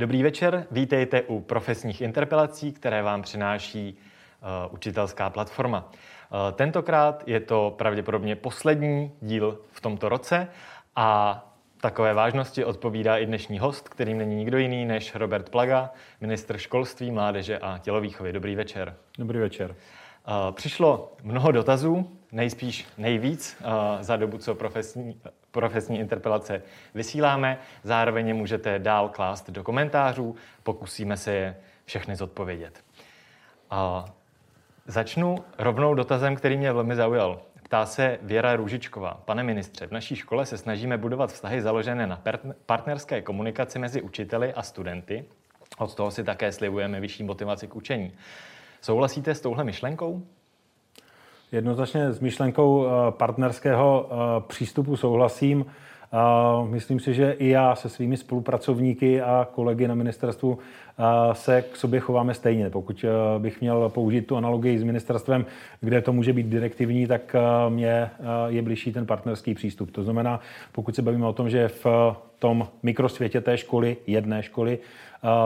Dobrý večer, vítejte u profesních interpelací, které vám přináší uh, učitelská platforma. Uh, tentokrát je to pravděpodobně poslední díl v tomto roce a takové vážnosti odpovídá i dnešní host, kterým není nikdo jiný než Robert Plaga, ministr školství, mládeže a tělovýchovy. Dobrý večer. Dobrý večer. Uh, přišlo mnoho dotazů, nejspíš nejvíc za dobu, co profesní, profesní interpelace vysíláme. Zároveň je můžete dál klást do komentářů, pokusíme se je všechny zodpovědět. A začnu rovnou dotazem, který mě velmi zaujal. Ptá se Věra Růžičková. Pane ministře, v naší škole se snažíme budovat vztahy založené na partnerské komunikaci mezi učiteli a studenty. Od toho si také slibujeme vyšší motivaci k učení. Souhlasíte s touhle myšlenkou? Jednoznačně s myšlenkou eh, partnerského eh, přístupu souhlasím. Myslím si, že i já se svými spolupracovníky a kolegy na ministerstvu eh, se k sobě chováme stejně. Pokud bych měl použít tu analogii s ministerstvem, kde to může být direktivní, tak mě je blížší ten partnerský přístup. To znamená, pokud se bavíme o tom, že v tom mikrosvětě té školy, jedné školy,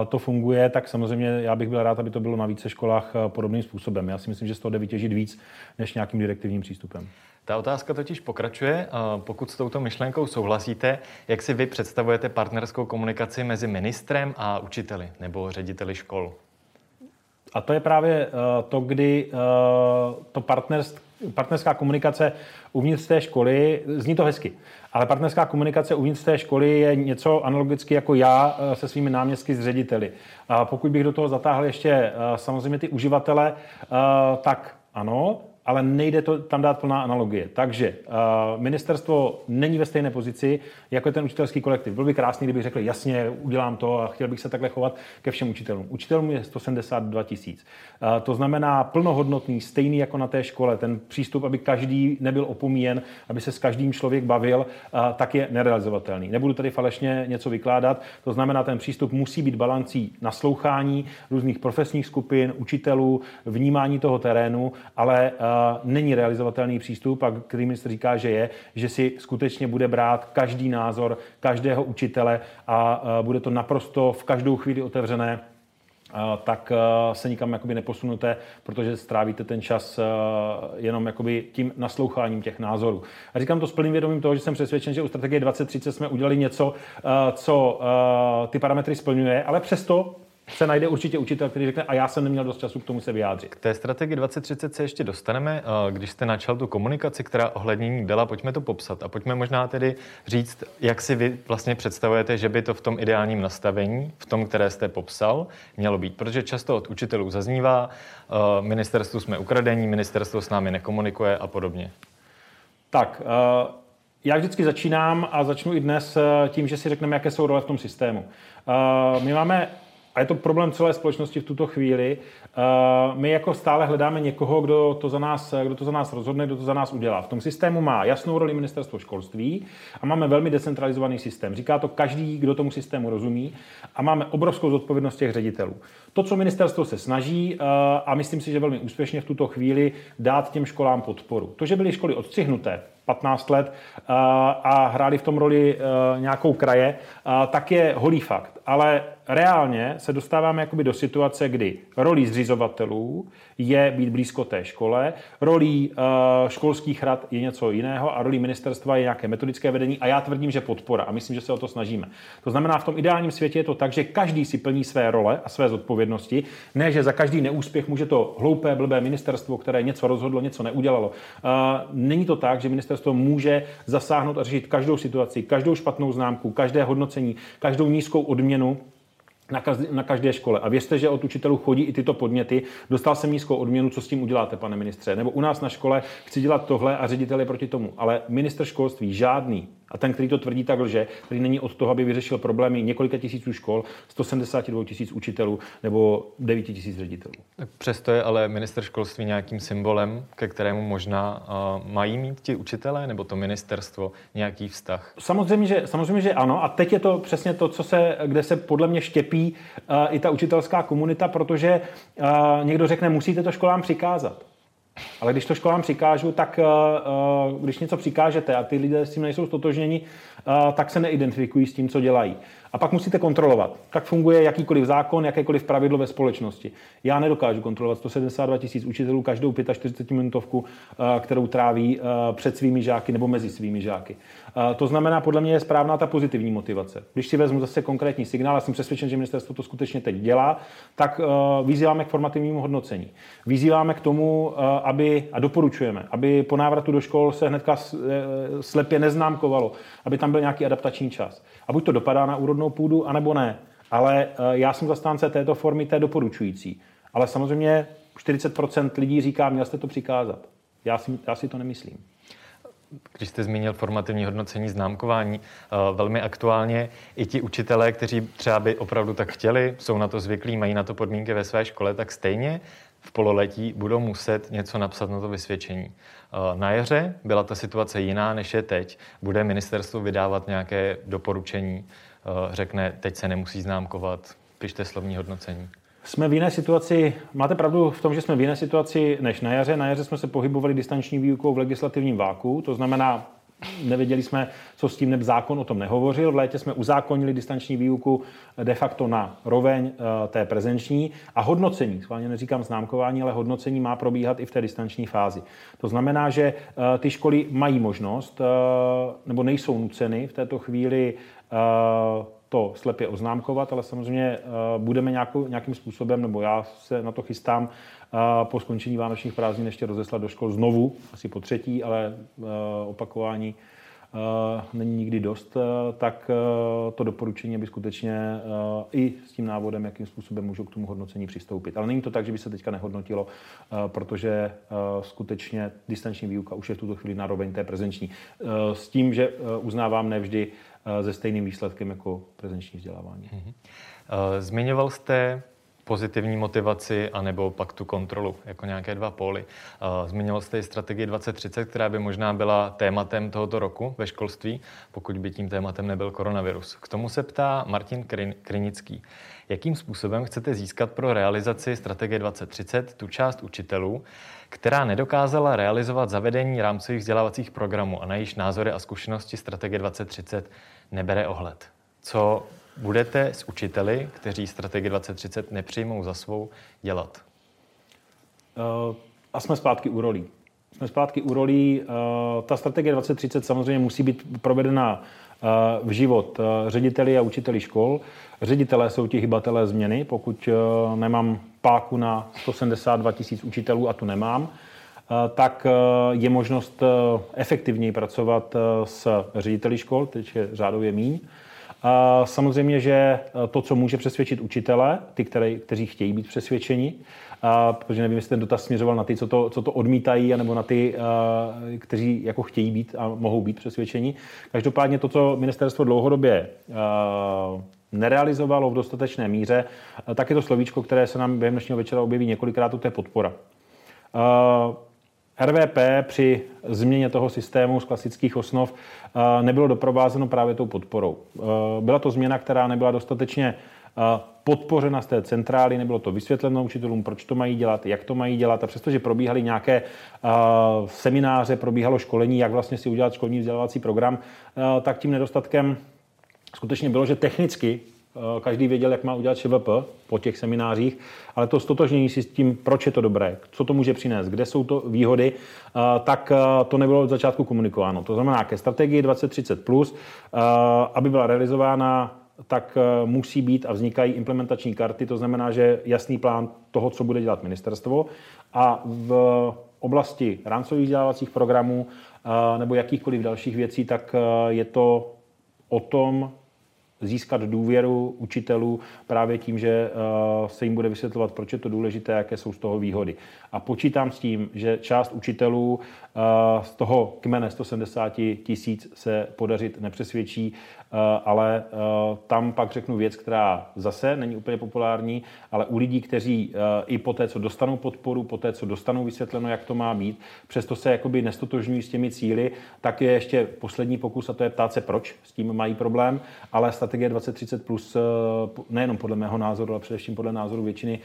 to funguje, tak samozřejmě já bych byl rád, aby to bylo na více školách podobným způsobem. Já si myslím, že z toho jde vytěžit víc než nějakým direktivním přístupem. Ta otázka totiž pokračuje. Pokud s touto myšlenkou souhlasíte, jak si vy představujete partnerskou komunikaci mezi ministrem a učiteli nebo řediteli škol? A to je právě to, kdy to partnerství partnerská komunikace uvnitř té školy, zní to hezky, ale partnerská komunikace uvnitř té školy je něco analogicky jako já eh, se svými náměstky s řediteli. Pokud bych do toho zatáhl ještě eh, samozřejmě ty uživatele, eh, tak ano, ale nejde to tam dát plná analogie. Takže uh, ministerstvo není ve stejné pozici jako je ten učitelský kolektiv. Bylo by krásný, kdybych řekl, jasně, udělám to a chtěl bych se takhle chovat ke všem učitelům. Učitelům je 172 tisíc. Uh, to znamená plnohodnotný, stejný jako na té škole. Ten přístup, aby každý nebyl opomíjen, aby se s každým člověk bavil, uh, tak je nerealizovatelný. Nebudu tady falešně něco vykládat. To znamená, ten přístup musí být balancí naslouchání různých profesních skupin, učitelů, vnímání toho terénu, ale není realizovatelný přístup a který ministr říká, že je, že si skutečně bude brát každý názor každého učitele a bude to naprosto v každou chvíli otevřené tak se nikam jakoby neposunuté, protože strávíte ten čas jenom jakoby tím nasloucháním těch názorů. A říkám to s plným vědomím toho, že jsem přesvědčen, že u strategie 2030 jsme udělali něco, co ty parametry splňuje, ale přesto se najde určitě učitel, který řekne, a já jsem neměl dost času k tomu se vyjádřit. K té strategii 2030 se ještě dostaneme. Když jste načal tu komunikaci, která ohlednění byla, pojďme to popsat a pojďme možná tedy říct, jak si vy vlastně představujete, že by to v tom ideálním nastavení, v tom, které jste popsal, mělo být. Protože často od učitelů zaznívá, ministerstvu jsme ukradení, ministerstvo s námi nekomunikuje a podobně. Tak, já vždycky začínám a začnu i dnes tím, že si řekneme, jaké jsou role v tom systému. My máme je to problém celé společnosti v tuto chvíli. Eh, my jako stále hledáme někoho, kdo to, za nás, kdo to za nás rozhodne, kdo to za nás udělá. V tom systému má jasnou roli ministerstvo školství a máme velmi decentralizovaný systém. Říká to každý, kdo tomu systému rozumí a máme obrovskou zodpovědnost těch ředitelů. To, co ministerstvo se snaží, eh, a myslím si, že velmi úspěšně v tuto chvíli, dát těm školám podporu. To, že byly školy odstřihnuté, 15 let eh, a hráli v tom roli nějakou kraje, tak je holý fakt. Ale reálně se dostáváme jakoby do situace, kdy rolí zřizovatelů je být blízko té škole, rolí uh, školských rad je něco jiného a rolí ministerstva je nějaké metodické vedení a já tvrdím, že podpora a myslím, že se o to snažíme. To znamená, v tom ideálním světě je to tak, že každý si plní své role a své zodpovědnosti, ne, že za každý neúspěch může to hloupé, blbé ministerstvo, které něco rozhodlo, něco neudělalo. Uh, není to tak, že ministerstvo může zasáhnout a řešit každou situaci, každou špatnou známku, každé hodnocení, každou nízkou odměnu na, každé, škole. A věřte, že od učitelů chodí i tyto podněty. Dostal jsem nízkou odměnu, co s tím uděláte, pane ministře? Nebo u nás na škole chci dělat tohle a ředitel je proti tomu. Ale minister školství žádný a ten, který to tvrdí, tak lže, který není od toho, aby vyřešil problémy několika tisíců škol, 172 tisíc učitelů nebo 9 tisíc ředitelů. Přesto je ale minister školství nějakým symbolem, ke kterému možná uh, mají mít ti učitelé nebo to ministerstvo nějaký vztah? Samozřejmě, že, samozřejmě, že ano. A teď je to přesně to, co se, kde se podle mě štěpí uh, i ta učitelská komunita, protože uh, někdo řekne, musíte to školám přikázat. Ale když to školám přikážu, tak uh, když něco přikážete a ty lidé s tím nejsou stotožněni, uh, tak se neidentifikují s tím, co dělají. A pak musíte kontrolovat, jak funguje jakýkoliv zákon, jakékoliv pravidlo ve společnosti. Já nedokážu kontrolovat 172 tisíc učitelů každou 45 minutovku, eh, kterou tráví eh, před svými žáky nebo mezi svými žáky. Eh, to znamená, podle mě je správná ta pozitivní motivace. Když si vezmu zase konkrétní signál, a jsem přesvědčen, že ministerstvo to skutečně teď dělá, tak vyzýváme k formativnímu hodnocení. Vyzýváme k tomu, aby, a doporučujeme, aby po návratu do škol se hnedka slepě neznámkovalo, aby tam byl nějaký adaptační čas. A buď to dopadá na úrodnou půdu, anebo ne. Ale já jsem zastánce této formy, té doporučující. Ale samozřejmě 40% lidí říká, měl jste to přikázat. Já si, já si to nemyslím. Když jste zmínil formativní hodnocení známkování, eh, velmi aktuálně i ti učitelé, kteří třeba by opravdu tak chtěli, jsou na to zvyklí, mají na to podmínky ve své škole, tak stejně v pololetí budou muset něco napsat na to vysvědčení. Eh, na jaře byla ta situace jiná, než je teď. Bude ministerstvo vydávat nějaké doporučení, eh, řekne, teď se nemusí známkovat, pište slovní hodnocení. Jsme v jiné situaci, máte pravdu v tom, že jsme v jiné situaci než na jaře. Na jaře jsme se pohybovali distanční výukou v legislativním váku, to znamená, nevěděli jsme, co s tím, neb zákon o tom nehovořil. V létě jsme uzákonili distanční výuku de facto na roveň eh, té prezenční a hodnocení, schválně neříkám známkování, ale hodnocení má probíhat i v té distanční fázi. To znamená, že eh, ty školy mají možnost, eh, nebo nejsou nuceny v této chvíli to slepě oznámkovat, ale samozřejmě budeme nějakou, nějakým způsobem, nebo já se na to chystám, po skončení vánočních prázdnin ještě rozeslat do škol znovu, asi po třetí, ale opakování není nikdy dost, tak to doporučení, aby skutečně i s tím návodem, jakým způsobem můžou k tomu hodnocení přistoupit. Ale není to tak, že by se teďka nehodnotilo, protože skutečně distanční výuka už je v tuto chvíli na té prezenční. S tím, že uznávám nevždy se stejným výsledkem jako prezenční vzdělávání. Mhm. Zmiňoval jste pozitivní motivaci anebo pak tu kontrolu, jako nějaké dva póly. Zmiňoval jste i strategii 2030, která by možná byla tématem tohoto roku ve školství, pokud by tím tématem nebyl koronavirus. K tomu se ptá Martin Krinický. Jakým způsobem chcete získat pro realizaci strategie 2030 tu část učitelů, která nedokázala realizovat zavedení rámcových vzdělávacích programů a na jejíž názory a zkušenosti strategie 2030 nebere ohled? Co budete s učiteli, kteří strategii 2030 nepřijmou za svou, dělat? Uh, a jsme zpátky u rolí. Jsme zpátky u rolí. Uh, ta strategie 2030 samozřejmě musí být provedena uh, v život řediteli a učiteli škol. Ředitelé jsou ti hybatelé změny. Pokud nemám páku na 172 tisíc učitelů, a tu nemám, tak je možnost efektivněji pracovat s řediteli škol, teď je řádově míň. Samozřejmě, že eh, to, co může přesvědčit učitele, ty, které, kteří chtějí být přesvědčeni, protože nevím, jestli ten dotaz směřoval na ty, co to, co to odmítají, nebo na ty, eh, kteří jako chtějí být a mohou být přesvědčeni. Každopádně to, co ministerstvo dlouhodobě eh, nerealizovalo v dostatečné míře, tak je to slovíčko, které se nám během dnešního večera objeví několikrát, to je podpora. A, RVP při změně toho systému z klasických osnov eh, nebylo doprovázeno právě tou podporou. Eh, byla to změna, která nebyla dostatečně eh, podpořena z té centrály, nebylo to vysvětleno učitelům, proč to mají dělat, jak to mají dělat. A přestože probíhaly nějaké semináře, probíhalo školení, jak vlastně si udělat školní vzdělávací program, tak tím nedostatkem skutečně bylo, že technicky Eh, každý věděl, jak má udělat ŠVP po těch seminářích, ale to stotožnění si s tím, proč je to dobré, co to může přinést, kde jsou to výhody, eh, tak eh, to nebylo od začátku komunikováno. To znamená, ke strategii 2030+, plus, aby byla realizována tak musí být a vznikají implementační karty, to znamená, že jasný plán toho, co bude dělat ministerstvo a v oblasti rámcových vzdělávacích programů nebo jakýchkoliv dalších věcí, tak je to o tom, získat důvěru učitelů právě tím, že eh, se jim bude vysvětlovat, proč je to důležité, jaké jsou z toho výhody. A počítám s tím, že část učitelů eh, z toho kmene 170 tisíc se podařit nepřesvědčí, eh, ale tam pak řeknu věc, která zase není úplně populární, ale u lidí, kteří i po té, co dostanou podporu, po té, co dostanou vysvětleno, jak to má být, přesto se jakoby nestotožňují s těmi cíly, tak je ještě poslední pokus a to je ptát se, proč s tím mají problém, ale strategie 2030 plus nejenom podle mého názoru, ale především podle názoru většiny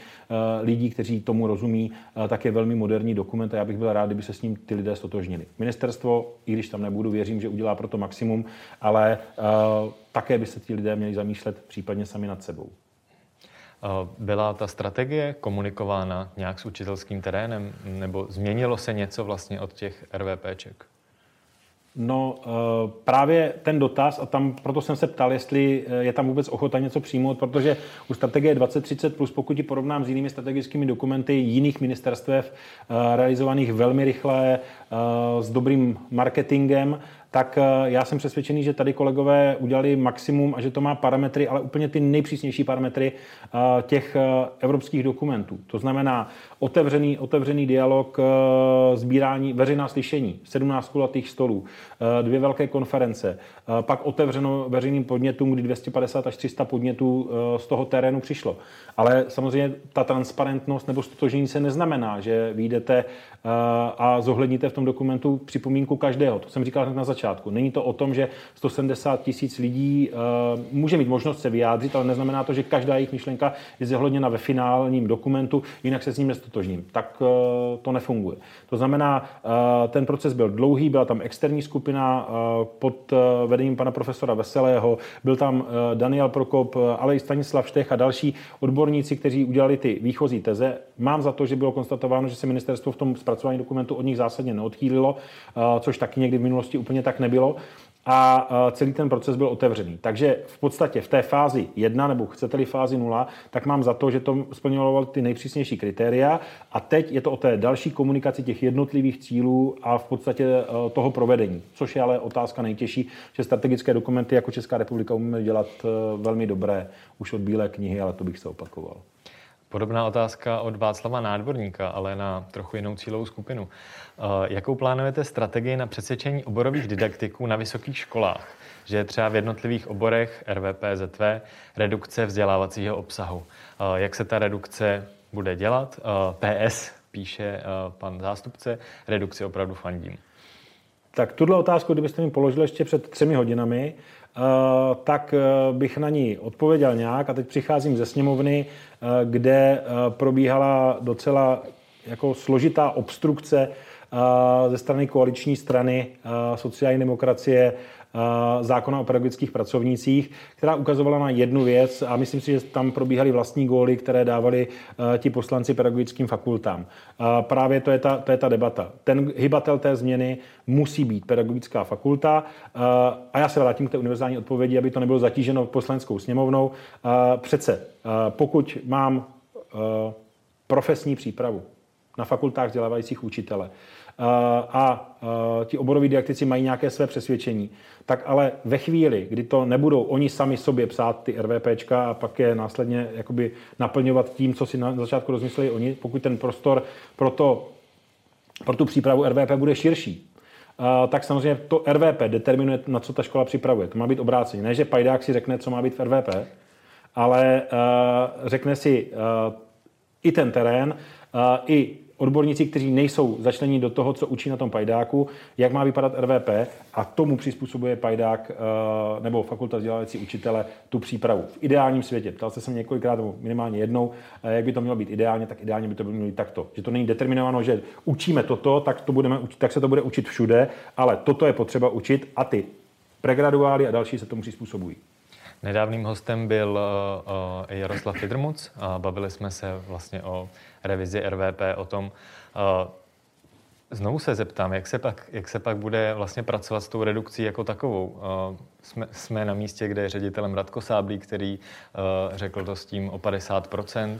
lidí, kteří tomu rozumí, tak je velmi moderní dokument a já bych byl rád, kdyby se s ním ty lidé stotožnili. Ministerstvo, i když tam nebudu, věřím, že udělá pro to maximum, ale také by se ti lidé měli zamýšlet případně sami nad sebou. Byla ta strategie komunikována nějak s učitelským terénem, nebo změnilo se něco vlastně od těch RVPček? No eh, právě ten dotaz, a tam proto jsem se ptal, jestli eh, je tam vůbec ochota něco přijmout, protože u strategie 2030 plus, pokud ji porovnám s jinými strategickými dokumenty jiných ministerstev, eh, realizovaných velmi rychle, s dobrým marketingem, tak eh, já jsem přesvědčený, že tady kolegové udělali maximum a že to má parametry, ale úplně ty nejpřísnější parametry eh, těch eh, evropských dokumentů. To znamená otevřený, otevřený dialog, sbírání, veřejná slyšení, 17 kulatých stolů, dvě velké konference, pak otevřeno veřejným podnětům, kdy 250 až 300 podnětů z toho terénu přišlo. Ale samozřejmě ta transparentnost nebo stotožení se neznamená, že vyjdete a zohledníte v tom dokumentu připomínku každého. To jsem říkal na začátku. Není to o tom, že 170 tisíc lidí může mít možnost se vyjádřit, ale neznamená to, že každá jejich myšlenka je zohledněna ve finálním dokumentu, jinak se s ním nestotožním. Tak to nefunguje. To znamená, ten proces byl dlouhý, byla tam externí skupina pod vedením pana profesora Veselého, byl tam Daniel Prokop, ale i Stanislav Štech a další odborníci, kteří udělali ty výchozí teze. Mám za to, že bylo konstatováno, že se ministerstvo v tom zpracování dokumentu od nich zásadně neodchýlilo, což taky někdy v minulosti úplně tak nebylo a celý ten proces byl otevřený. Takže v podstatě v té fázi 1 nebo chcete-li fázi 0, tak mám za to, že to splňovalo ty nejpřísnější kritéria a teď je to o té další komunikaci těch jednotlivých cílů a v podstatě e, toho provedení, což je ale otázka nejtěžší, že strategické dokumenty jako Česká republika umíme dělat e, velmi dobré už od Bílé knihy, ale to bych se opakoval. Podobná otázka od Václava Nádvorníka, ale na trochu jinou cílovou skupinu. Eh, jakou plánujete strategii na přesvědčení oborových didaktiků na vysokých školách? Že je třeba v jednotlivých oborech RVP, ZV redukce vzdělávacího obsahu. Eh, jak se ta redukce bude dělat? Eh, PS píše pan zástupce, redukci opravdu fandím. Tak tuhle otázku, kdybyste mi položili ještě před třemi hodinami, tak bych na ní odpověděl nějak. A teď přicházím ze sněmovny, kde probíhala docela jako složitá obstrukce ze strany koaliční strany sociální demokracie zákona o pedagogických pracovnících, která ukazovala na jednu věc a myslím si, že tam probíhaly vlastní góly, které dávali ti poslanci pedagogickým fakultám. Právě to je, ta, to je ta debata. Ten hybatel té změny musí být pedagogická fakulta a já se vrátím k té univerzální odpovědi, aby to nebylo zatíženo poslaneckou sněmovnou. Přece, pokud mám profesní přípravu na fakultách vzdělávajících učitele, a ti oboroví didaktici mají nějaké své přesvědčení, tak ale ve chvíli, kdy to nebudou oni sami sobě psát ty RVPčka a pak je následně jakoby naplňovat tím, co si na začátku rozmysleli oni, pokud ten prostor pro, to, pro tu přípravu RVP bude širší, tak samozřejmě to RVP determinuje, na co ta škola připravuje. To má být obráceně. Ne, že pajdák si řekne, co má být v RVP, ale řekne si i ten terén, i odborníci, kteří nejsou začlení do toho, co učí na tom pajdáku, jak má vypadat RVP a tomu přizpůsobuje pajdák eh, nebo fakulta vzdělávací učitele tu přípravu. V ideálním světě, ptal se jsem několikrát, nebo minimálně jednou, eh, jak by to mělo být ideálně, tak ideálně by to mělo být takto. Že to není determinováno, že učíme toto, tak, to budeme, tak se to bude učit všude, ale toto je potřeba učit a ty pregraduály a další se tomu přizpůsobují. Nedávným hostem byl uh, Jaroslav Fidrmuc a bavili jsme se vlastně o revizi RVP, o tom, uh, Znovu se zeptám, jak se, pak, jak se pak bude vlastně pracovat s tou redukcí jako takovou. Uh, jsme, jsme na místě, kde je ředitelem Radko Sáblí, který uh, řekl to s tím o 50%. Uh,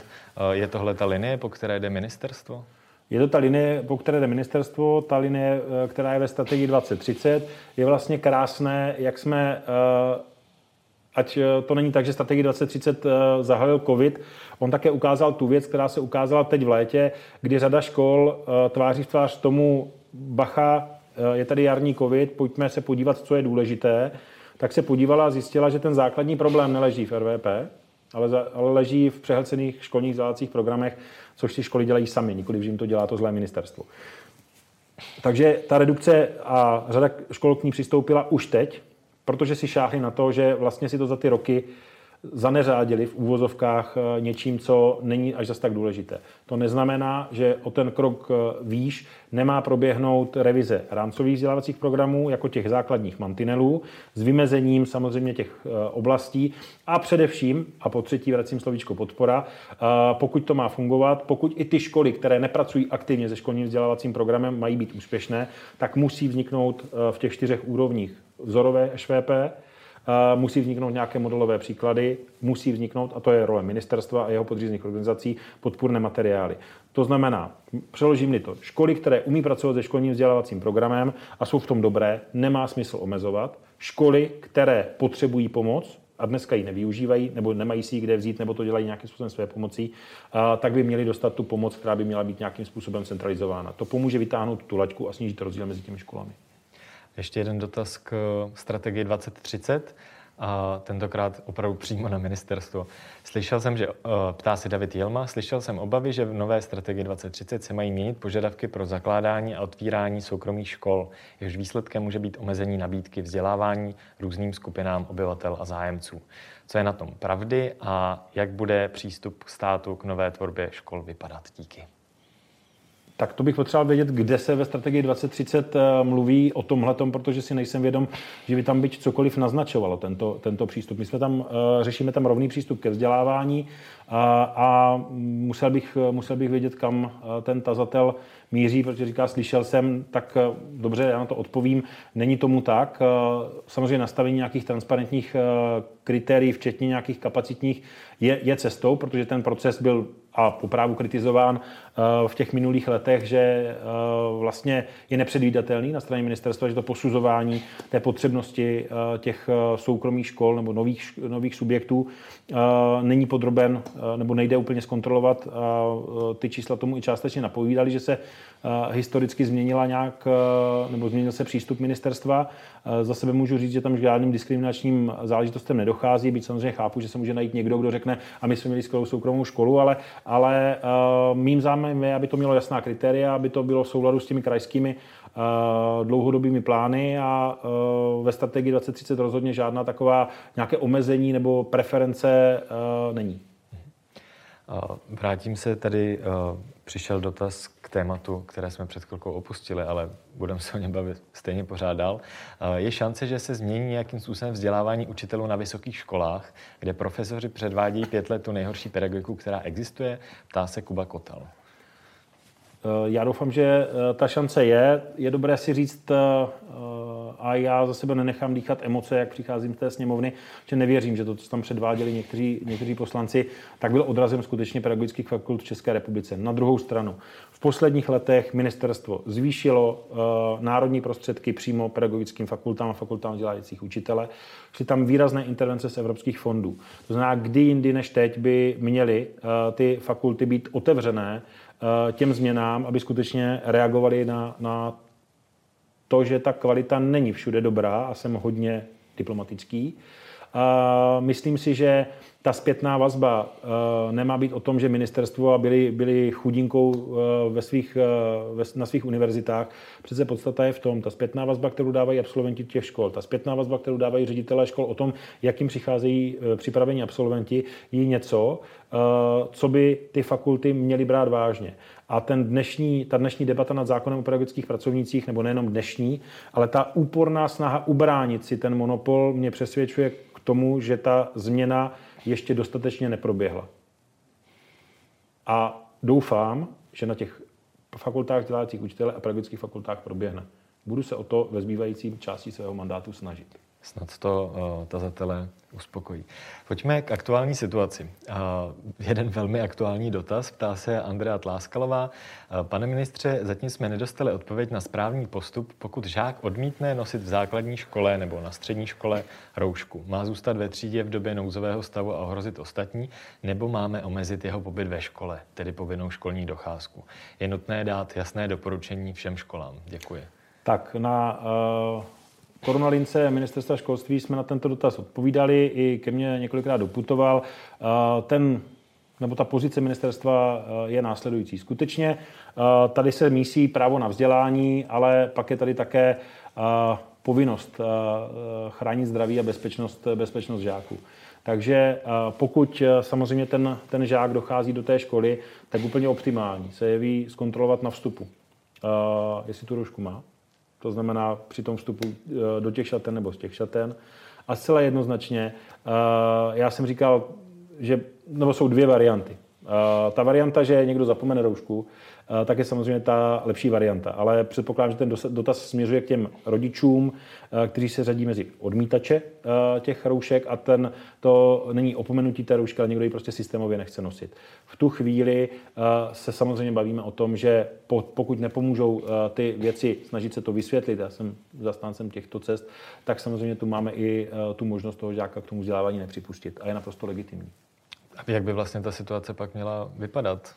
je tohle ta linie, po které jde ministerstvo? Je to ta linie, po které jde ministerstvo, ta linie, která je ve strategii 2030. Je vlastně krásné, jak jsme ať eh, to není tak, že strategii 2030 eh, zahalil COVID, on také ukázal tu věc, která se ukázala teď v létě, kdy řada škol eh, tváří v tvář tomu bacha, je tady jarní covid, pojďme se podívat, co je důležité, tak se podívala a zjistila, že ten základní problém neleží v RVP, ale, za, ale leží v přehlcených školních vzdělávacích programech, což si školy dělají sami, nikoli že jim to dělá to zlé ministerstvo. Takže ta redukce a řada škol k ní přistoupila už teď, protože si šáhli na to, že vlastně si to za ty roky zaneřádili v úvozovkách eh, něčím, co není až zas tak důležité. To neznamená, že o ten krok eh, výš nemá proběhnout revize rámcových vzdělávacích programů jako těch základních mantinelů s vymezením samozřejmě těch eh, oblastí a především, a po třetí vracím slovíčko podpora, pokud to má fungovat, pokud i ty školy, které nepracují aktivně se školním vzdělávacím programem, mají být úspěšné, tak musí vzniknout v těch čtyřech úrovních vzorové ŠVP, musí vzniknout nějaké modelové příklady, musí vzniknout, a to je role ministerstva a jeho podřízených organizací, podpůrné materiály. To znamená, přeložím-li to, školy, které umí pracovat se školním vzdělávacím programem a jsou v tom dobré, nemá smysl omezovat. Školy, které potřebují pomoc, a dneska ji nevyužívají, nebo nemají si ji kde vzít, nebo to dělají nějakým způsobem své pomocí, tak by měli dostat tu pomoc, která by měla být nějakým způsobem centralizována. To pomůže vytáhnout tu laťku a snížit rozdíl mezi těmi školami. Ještě jeden dotaz k strategii 2030 a tentokrát opravdu přímo na ministerstvo. Slyšel jsem, že, uh, ptá se David Jelma, slyšel jsem obavy, že v nové strategii 2030 se mají měnit požadavky pro zakládání a otvírání soukromých škol, jehož výsledkem může být omezení nabídky vzdělávání různým skupinám obyvatel a zájemců. Co je na tom pravdy a jak bude přístup státu k nové tvorbě škol vypadat? Díky. Tak to bych potřeboval vědět, kde se ve strategii 2030 eh, mluví o tomhle, protože si nejsem vědom, že by tam byť cokoliv naznačovalo tento, tento přístup. My jsme tam, eh, řešíme tam rovný přístup ke vzdělávání a, a musel, bych, musel bych vědět, kam eh, ten tazatel míří, protože říká, slyšel jsem, tak dobře, já na to odpovím. Není tomu tak. Samozřejmě nastavení nějakých transparentních kritérií, včetně nějakých kapacitních, je, je cestou, protože ten proces byl a poprávu kritizován eh, v těch minulých letech, že eh, vlastně je nepředvídatelný na straně ministerstva, že to posuzování té potřebnosti eh, těch soukromých škol nebo nových, nových subjektů není podroben nebo nejde úplně zkontrolovat. Ty čísla tomu i částečně napovídali, že se historicky změnila nějak, nebo změnil se přístup ministerstva. Za sebe můžu říct, že tam žádným diskriminačním záležitostem nedochází, byť samozřejmě chápu, že se může najít někdo, kdo řekne, a my jsme měli skvělou soukromou školu, ale, ale mým zájmem je, aby to mělo jasná kritéria, aby to bylo v souladu s těmi krajskými uh, dlouhodobými plány a uh, ve strategii 2030 rozhodně žádná taková nějaké omezení nebo preference uh, není. Vrátím se tady, přišel dotaz k tématu, které jsme před chvilkou opustili, ale budeme se o něm bavit stejně pořád dál. Je šance, že se změní nějakým způsobem vzdělávání učitelů na vysokých školách, kde profesoři předvádějí pět let tu nejhorší pedagogiku, která existuje? Ptá se Kuba Kotal. Eh, já doufám, že eh, ta šance je. Je dobré si říct, eh, a já za sebe nenechám dýchat emoce, jak přicházím z té sněmovny, že nevěřím, že to, co tam předváděli někteří, někteří poslanci, tak byl odrazem skutečně pedagogických fakult v České republice. Na druhou stranu, v posledních letech ministerstvo zvýšilo národní prostředky přímo pedagogickým fakultám a fakultám vzdělávajících učitele. Šly tam výrazné intervence z evropských fondů. To znamená, kdy jindy než teď by měly ty fakulty být otevřené těm změnám, aby skutečně reagovali na, na to, že ta kvalita není všude dobrá a jsem hodně diplomatický. Myslím si, že ta zpětná vazba uh, nemá být o tom, že ministerstvo byli, byli chudinkou uh, ve svých, uh, ve, na svých univerzitách. Přece podstata je v tom, ta zpětná vazba, kterou dávají absolventi těch škol, ta zpětná vazba, kterou dávají ředitelé škol o tom, jakým přicházejí připravení absolventi, je něco, co by ty fakulty měly brát vážně. A ten dnešní, ta dnešní debata nad zákonem o pedagogických pracovnících, nebo nejenom dnešní, ale ta úporná snaha ubránit si ten monopol mě přesvědčuje k tomu, že ta změna ještě dostatečně neproběhla. A doufám, že na těch fakultách vzdělávacích učitelů a pedagogických fakultách proběhne. Budu se o to ve zbývajícím části svého mandátu snažit. Snad to uh, tazatele uspokojí. Pojďme k aktuální situaci. Uh, jeden velmi aktuální dotaz ptá se Andrea Tláskalová. Uh, pane ministře, zatím jsme nedostali odpověď na správný postup, pokud žák odmítne nosit v základní škole nebo na střední škole roušku. Má zůstat ve třídě v době nouzového stavu a ohrozit ostatní, nebo máme omezit jeho pobyt ve škole, tedy povinnou školní docházku. Je nutné dát jasné doporučení všem školám. Děkuji. Tak na uh koronalince ministerstva školství jsme na tento dotaz odpovídali, i ke mně několikrát doputoval. Ten nebo ta pozice ministerstva je následující. Skutečně tady se mísí právo na vzdělání, ale pak je tady také povinnost chránit zdraví a bezpečnost, bezpečnost žáků. Takže pokud samozřejmě ten, ten žák dochází do té školy, tak úplně optimální se jeví zkontrolovat na vstupu, jestli tu roušku má. To znamená při tom vstupu do těch šaten nebo z těch šaten. A zcela jednoznačně, já jsem říkal, že nebo jsou dvě varianty. Ta varianta, že někdo zapomene roušku, tak je samozřejmě ta lepší varianta. Ale předpokládám, že ten dotaz směřuje k těm rodičům, kteří se řadí mezi odmítače těch roušek a ten, to není opomenutí té roušky, ale někdo ji prostě systémově nechce nosit. V tu chvíli se samozřejmě bavíme o tom, že pokud nepomůžou ty věci, snažit se to vysvětlit, já jsem zastáncem těchto cest, tak samozřejmě tu máme i tu možnost toho žáka k tomu vzdělávání nepřipustit a je naprosto legitimní. A jak by vlastně ta situace pak měla vypadat?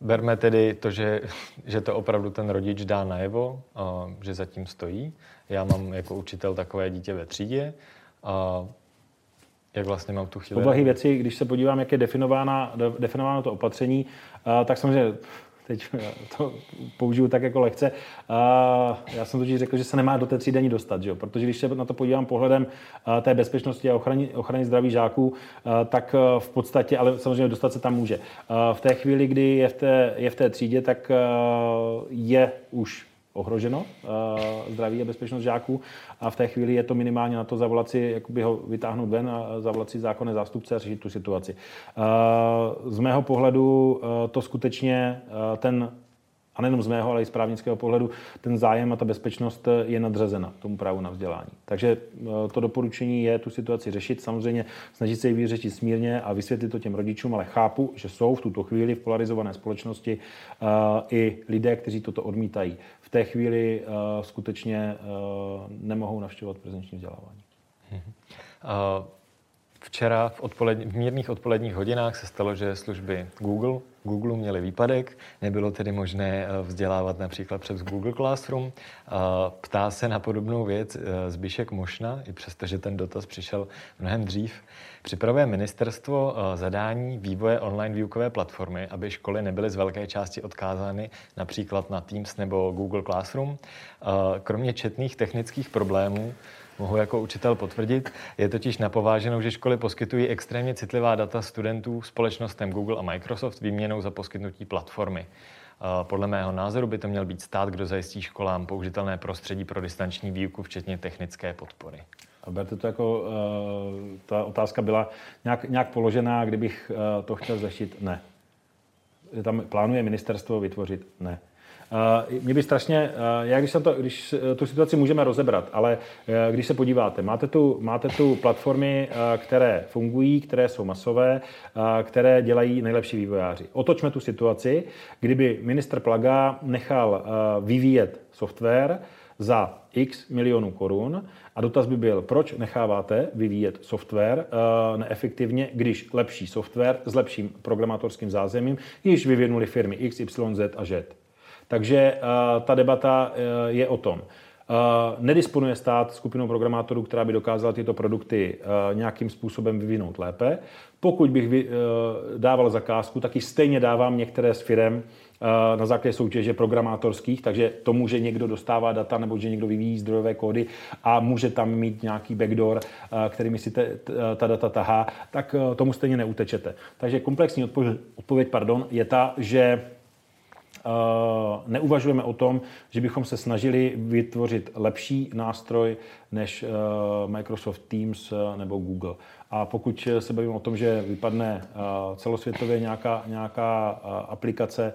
Berme tedy to, že, že to opravdu ten rodič dá najevo, a že zatím stojí. Já mám jako učitel takové dítě ve třídě. A jak vlastně mám tu chvíli? Povahy věci, když se podívám, jak je definována, definováno to opatření, tak samozřejmě teď to použiju tak jako lehce. Já jsem totiž řekl, že se nemá do té třídy dostat, že? protože když se na to podívám pohledem té bezpečnosti a ochrany, ochrany zdraví žáků, tak v podstatě, ale samozřejmě dostat se tam může. V té chvíli, kdy je v té, je v té třídě, tak je už ohroženo uh, zdraví a bezpečnost žáků a v té chvíli je to minimálně na to zavolat si, jakoby ho vytáhnout ven a zavolat si zákonné zástupce a řešit tu situaci. Uh, z mého pohledu uh, to skutečně ten a nejenom z mého, ale i z právnického pohledu, ten zájem a ta bezpečnost je nadřazena tomu právu na vzdělání. Takže to doporučení je tu situaci řešit, samozřejmě snažit se ji vyřešit smírně a vysvětlit to těm rodičům, ale chápu, že jsou v tuto chvíli v polarizované společnosti i lidé, kteří toto odmítají v té chvíli skutečně nemohou navštěvovat prezenční vzdělávání. Uh, včera v, odpolední, v mírných odpoledních hodinách se stalo, že služby Google, Google měly výpadek, nebylo tedy možné vzdělávat například přes Google Classroom. Ptá se na podobnou věc Zbyšek Mošna, i přestože ten dotaz přišel mnohem dřív. Připravuje ministerstvo eh, zadání vývoje online výukové platformy, aby školy nebyly z velké části odkázány například na Teams nebo Google Classroom. Eh, kromě četných technických problémů mohu jako učitel potvrdit. Je totiž napováženou, že školy poskytují extrémně citlivá data studentů společnostem Google a Microsoft výměnou za poskytnutí platformy. Podle mého názoru by to měl být stát, kdo zajistí školám použitelné prostředí pro distanční výuku, včetně technické podpory. A berte to jako, uh, ta otázka byla nějak, nějak položená, kdybych uh, to chtěl řešit? Ne. Tam plánuje ministerstvo vytvořit? Ne. Uh, mě by strašně, uh, já když, se to, když tu situaci můžeme rozebrat, ale uh, když se podíváte, máte tu, máte tu platformy, které fungují, které jsou masové, které dělají nejlepší vývojáři. Otočme tu situaci, kdyby minister Plaga nechal vyvíjet software za x milionů korun a dotaz by byl, proč necháváte vyvíjet software neefektivně, když lepší software s lepším programátorským zázemím již vyvinuli firmy X, Y, Z a Z. Takže uh, ta debata uh, je o tom. Uh, nedisponuje stát skupinou programátorů, která by dokázala tyto produkty nějakým způsobem vyvinout lépe. Pokud bych dával zakázku, tak ji stejně dávám některé z firm, Eh, na základě soutěže programátorských, takže to může někdo dostává data nebo že někdo vyvíjí zdrojové kódy a může tam mít nějaký backdoor, eh, kterými si te, ta data tahá, tak eh, tomu stejně neutečete. Takže komplexní odpověď, odpověď pardon, je ta, že neuvažujeme o tom, že bychom se snažili vytvořit lepší nástroj než Microsoft Teams nebo Google. A pokud se bavíme o tom, že vypadne celosvětově nějaká, nějaká aplikace,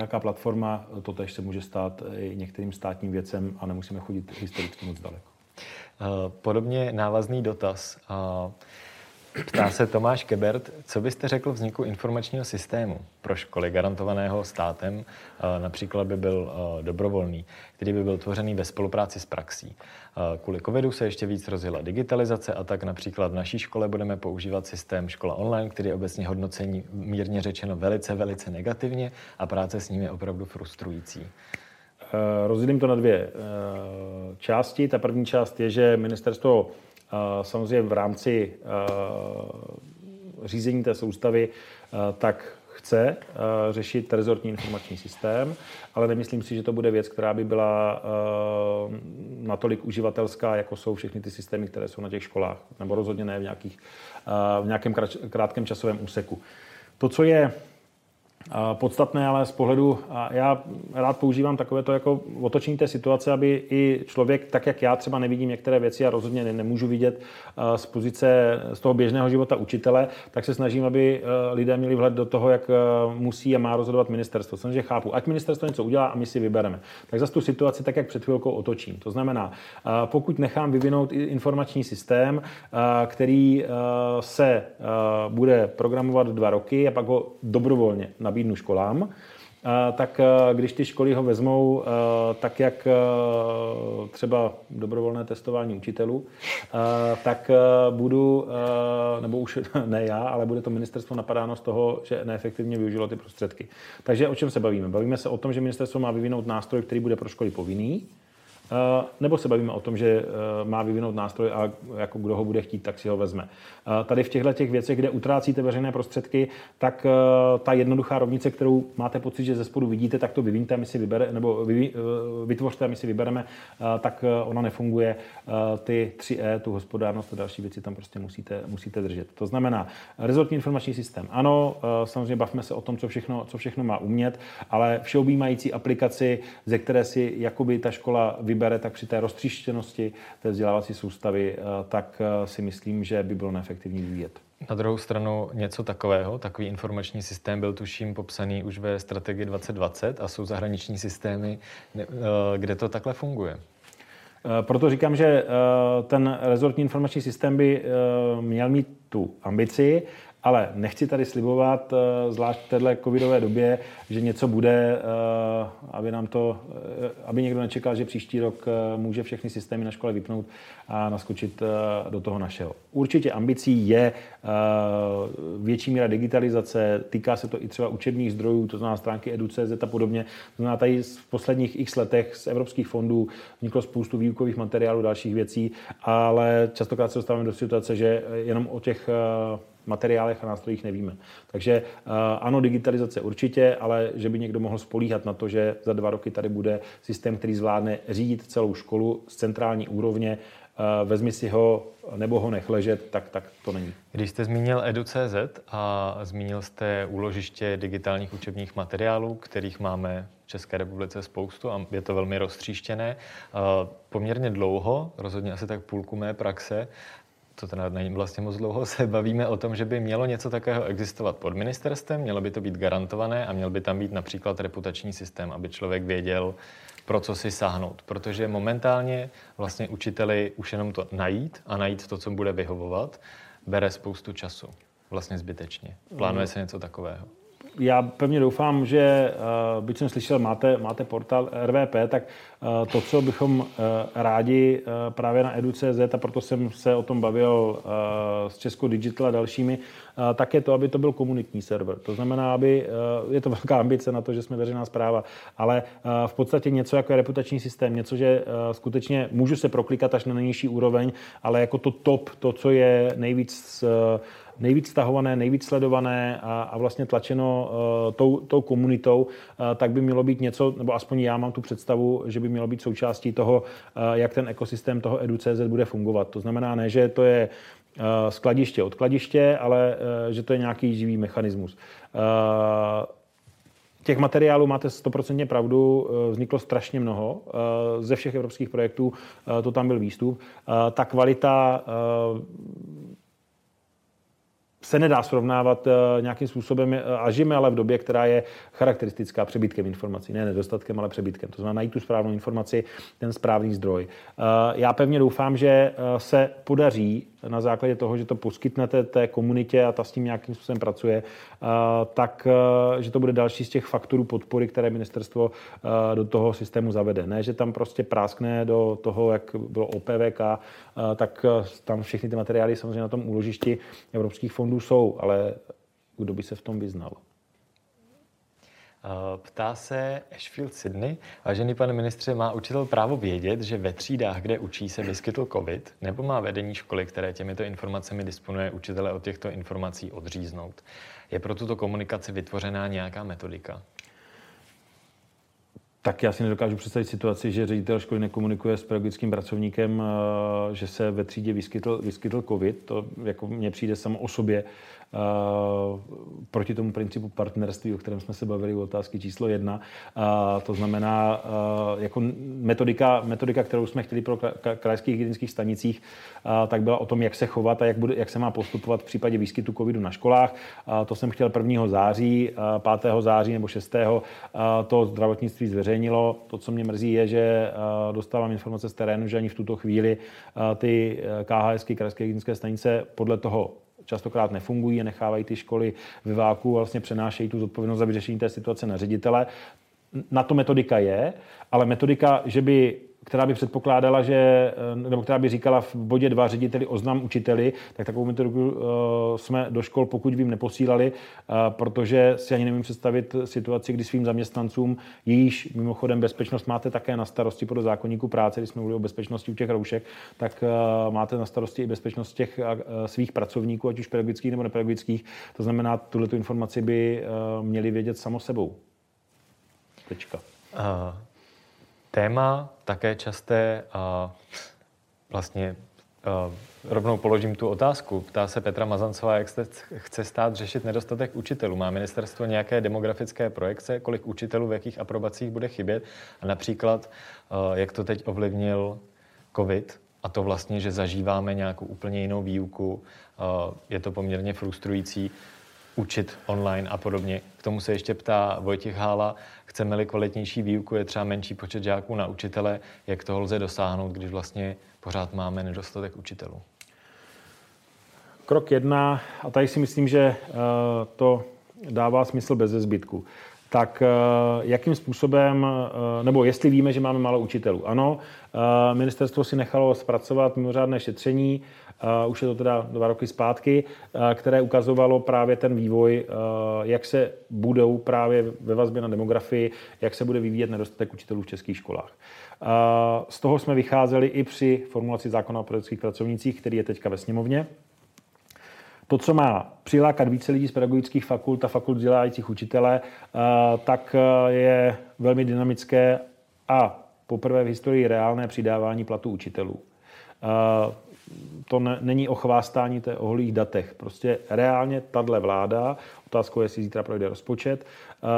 jaká platforma, to tež se může stát i některým státním věcem a nemusíme chodit historicky moc daleko. Eh, podobně návazný dotaz. Ptá se Tomáš Kebert, co byste řekl vzniku informačního systému pro školy garantovaného státem, eh, například by byl eh, dobrovolný, který by byl tvořený ve spolupráci s praxí. Eh, kvůli covidu se ještě víc rozjela digitalizace a tak například v naší škole budeme používat systém škola online, který je obecně hodnocení mírně řečeno velice, velice negativně a práce s ním je opravdu frustrující. Rozdělím to na dvě části. Ta první část je, že ministerstvo samozřejmě v rámci řízení té soustavy tak chce řešit rezortní informační systém, ale nemyslím si, že to bude věc, která by byla natolik uživatelská, jako jsou všechny ty systémy, které jsou na těch školách, nebo rozhodně ne v, nějakých, v nějakém krátkém časovém úseku. To, co je podstatné, ale z pohledu, a já rád používám takové to jako otočení té situace, aby i člověk, tak jak já třeba nevidím některé věci a rozhodně nemůžu vidět z pozice z toho běžného života učitele, tak se snažím, aby lidé měli vhled do toho, jak musí a má rozhodovat ministerstvo. Samozřejmě chápu, ať ministerstvo něco udělá a my si vybereme. Tak zase tu situaci tak, jak před chvilkou otočím. To znamená, pokud nechám vyvinout informační systém, který se bude programovat dva roky a pak ho dobrovolně nabídnu školám, tak když ty školy ho vezmou tak, jak třeba dobrovolné testování učitelů, tak budu, nebo už ne já, ale bude to ministerstvo napadáno z toho, že neefektivně využilo ty prostředky. Takže o čem se bavíme? Bavíme se o tom, že ministerstvo má vyvinout nástroj, který bude pro školy povinný, Eh, nebo se bavíme o tom, že eh, má vyvinout nástroj a jako kdo ho bude chtít, tak si ho vezme. Eh, tady v těchto těch věcech, kde utrácíte veřejné prostředky, tak ta jednoduchá rovnice, kterou máte pocit, že ze spodu vidíte, tak to vyvíjte, my si vybere, nebo vy, vytvořte my si vybereme, tak ona nefunguje. Ty 3E, tu hospodárnost a další věci tam prostě musíte, musíte držet. To znamená, rezortní informační systém. Ano, samozřejmě bavíme se o tom, co všechno, co všechno má umět, ale všeobjímající aplikaci, ze které si jakoby ta škola vybere, vybere, tak při té roztříštěnosti té vzdělávací soustavy, eh, tak eh, si myslím, že by bylo neefektivní vyvíjet. Na druhou stranu něco takového, takový informační systém byl tuším popsaný už ve strategii 2020 a jsou zahraniční systémy, eh, kde to takhle funguje. Proto říkám, že ten rezortní informační systém by měl mít tu ambici, ale nechci tady slibovat, eh, zvlášť v této covidové době, že něco bude, eh, aby nám to, eh, aby někdo nečekal, že příští rok může všechny systémy na škole vypnout a naskočit do toho našeho. Určitě ambicí je větší míra digitalizace, týká se to i třeba učebních zdrojů, to znamená stránky edu.cz a podobně. To znamená, tady v posledních x letech z evropských fondů vzniklo spoustu výukových materiálů, dalších věcí, ale častokrát se dostáváme do situace, že jenom o těch materiálech a nástrojích nevíme. Takže eh, ano, digitalizace určitě, ale že by někdo mohl spolíhat na to, že za dva roky tady bude systém, který zvládne řídit celou školu z centrální úrovně, eh, vezmi si ho nebo ho nech ležet, tak, tak to není. Když jste zmínil edu.cz a zmínil jste úložiště digitálních učebních materiálů, kterých máme v České republice spoustu a je to velmi roztříštěné. Eh, poměrně dlouho, rozhodně asi tak půlku mé praxe, to teda není vlastně moc dlouho, se bavíme o tom, že by mělo něco takového existovat pod ministerstvem, mělo by to být garantované a měl by tam být například reputační systém, aby člověk věděl, pro co si sáhnout. Protože momentálně vlastně učiteli už jenom to najít a najít to, co bude vyhovovat, bere spoustu času. Vlastně zbytečně. Plánuje se něco takového já pevně doufám, že, eh, byť jsem slyšel, máte, máte portál RVP, tak eh, to, co bychom eh, rádi právě na edu.cz, a proto jsem se o tom bavil s Českou Digital a dalšími, tak je to, aby to byl komunitní server. To znamená, aby, je to velká ambice na to, že jsme veřejná zpráva, ale v podstatě něco jako je reputační systém, něco, že skutečně můžu se proklikat až na nejnižší úroveň, ale jako to top, to, co je nejvíc nejvíc stahované, nejvíc sledované a, a vlastně tlačeno uh, tou, tou komunitou, uh, tak by mělo být něco, nebo aspoň já mám tu představu, že by mělo být součástí toho, uh, jak ten ekosystém toho edu.cz bude fungovat. To znamená ne, že to je skladiště od skladiště, ale že to je nějaký živý mechanismus. Těch materiálů máte stoprocentně pravdu, vzniklo strašně mnoho. Ze všech evropských projektů to tam byl výstup. Ta kvalita se nedá srovnávat eh, nějakým způsobem eh, a žijeme ale v době, která je charakteristická přebytkem informací. Ne nedostatkem, ale přebytkem. To znamená najít tu správnou informaci, ten správný zdroj. Eh, já pevně doufám, že se podaří na základě toho, že to poskytnete té komunitě a ta s tím nějakým způsobem pracuje, tak že to bude další z těch faktorů podpory, které ministerstvo do toho systému zavede. Ne, že tam prostě práskne do toho, jak bylo OPVK, tak tam všechny ty materiály samozřejmě na tom úložišti evropských fondů jsou, ale kdo by se v tom vyznal? Ptá se Ashfield Sydney. Vážený pane ministře, má učitel právo vědět, že ve třídách, kde učí, se vyskytl COVID, nebo má vedení školy, které těmito informacemi disponuje, učitele od těchto informací odříznout? Je pro tuto komunikaci vytvořená nějaká metodika? tak já si nedokážu představit situaci, že ředitel školy nekomunikuje s pedagogickým pracovníkem, eh, že se ve třídě vyskytl, vyskytl COVID. To jako mně přijde samo o sobě proti tomu principu partnerství, o kterém jsme se bavili u otázky číslo jedna. To znamená, jako metodika, metodika, kterou jsme chtěli pro krajských hygienických stanicích, tak byla o tom, jak se chovat a jak, bude, jak se má postupovat v případě výskytu covidu na školách. To jsem chtěl 1. září, uh, 5. září nebo 6. Uh, to zdravotnictví zveřejnilo. To, co mě mrzí, je, že dostávám informace z terénu, že ani v tuto chvíli ty KHS, krajské hygienické stanice, podle toho častokrát nefungují a nechávají ty školy ve váku a vlastně přenášejí tu zodpovědnost za vyřešení té situace na ředitele. Na to metodika je, ale metodika, že by která by předpokládala, že, eh, nebo která by říkala v bodě dva řediteli oznam učiteli, tak takovou metodiku uh, jsme do škol, pokud vím, neposílali, uh, protože si ani nemůžu představit situaci, kdy svým zaměstnancům, jejíž mimochodem bezpečnost máte také na starosti podle zákonníku práce, když jsme mluvili o bezpečnosti u těch roušek, tak máte na starosti i bezpečnost těch svých pracovníků, ať už pedagogických nebo nepedagogických. To znamená, tuhle informaci by měli vědět samo sebou. Tečka. Uh. Téma také časté a vlastně a rovnou položím tu otázku. Ptá se Petra Mazancová, jak se chce stát řešit nedostatek učitelů. Má ministerstvo nějaké demografické projekce, kolik učitelů v jakých aprobacích bude chybět a například, jak to teď ovlivnil COVID a to vlastně, že zažíváme nějakou úplně jinou výuku. Je to poměrně frustrující učit online a podobně. K tomu se ještě ptá Vojtěch Hála, chceme-li kvalitnější výuku, je třeba menší počet žáků na učitele, jak toho lze dosáhnout, když vlastně pořád máme nedostatek učitelů? Krok jedna, a tady si myslím, že eh, to dává smysl bez zbytku. Tak eh, jakým způsobem, eh, nebo jestli víme, že máme málo učitelů? Ano, ministerstvo si nechalo zpracovat mimořádné šetření, už je to teda dva roky zpátky, které ukazovalo právě ten vývoj, jak se budou právě ve vazbě na demografii, jak se bude vyvíjet nedostatek učitelů v českých školách. Z toho jsme vycházeli i při formulaci zákona o pedagogických pracovnících, který je teďka ve sněmovně. To, co má přilákat více lidí z pedagogických fakult a fakult vzdělávajících učitele, tak je velmi dynamické a poprvé v historii reálné přidávání platů učitelů to ne, není o chvástání, to je o holých datech. Prostě reálně tahle vláda, otázkou je, jestli zítra projde rozpočet,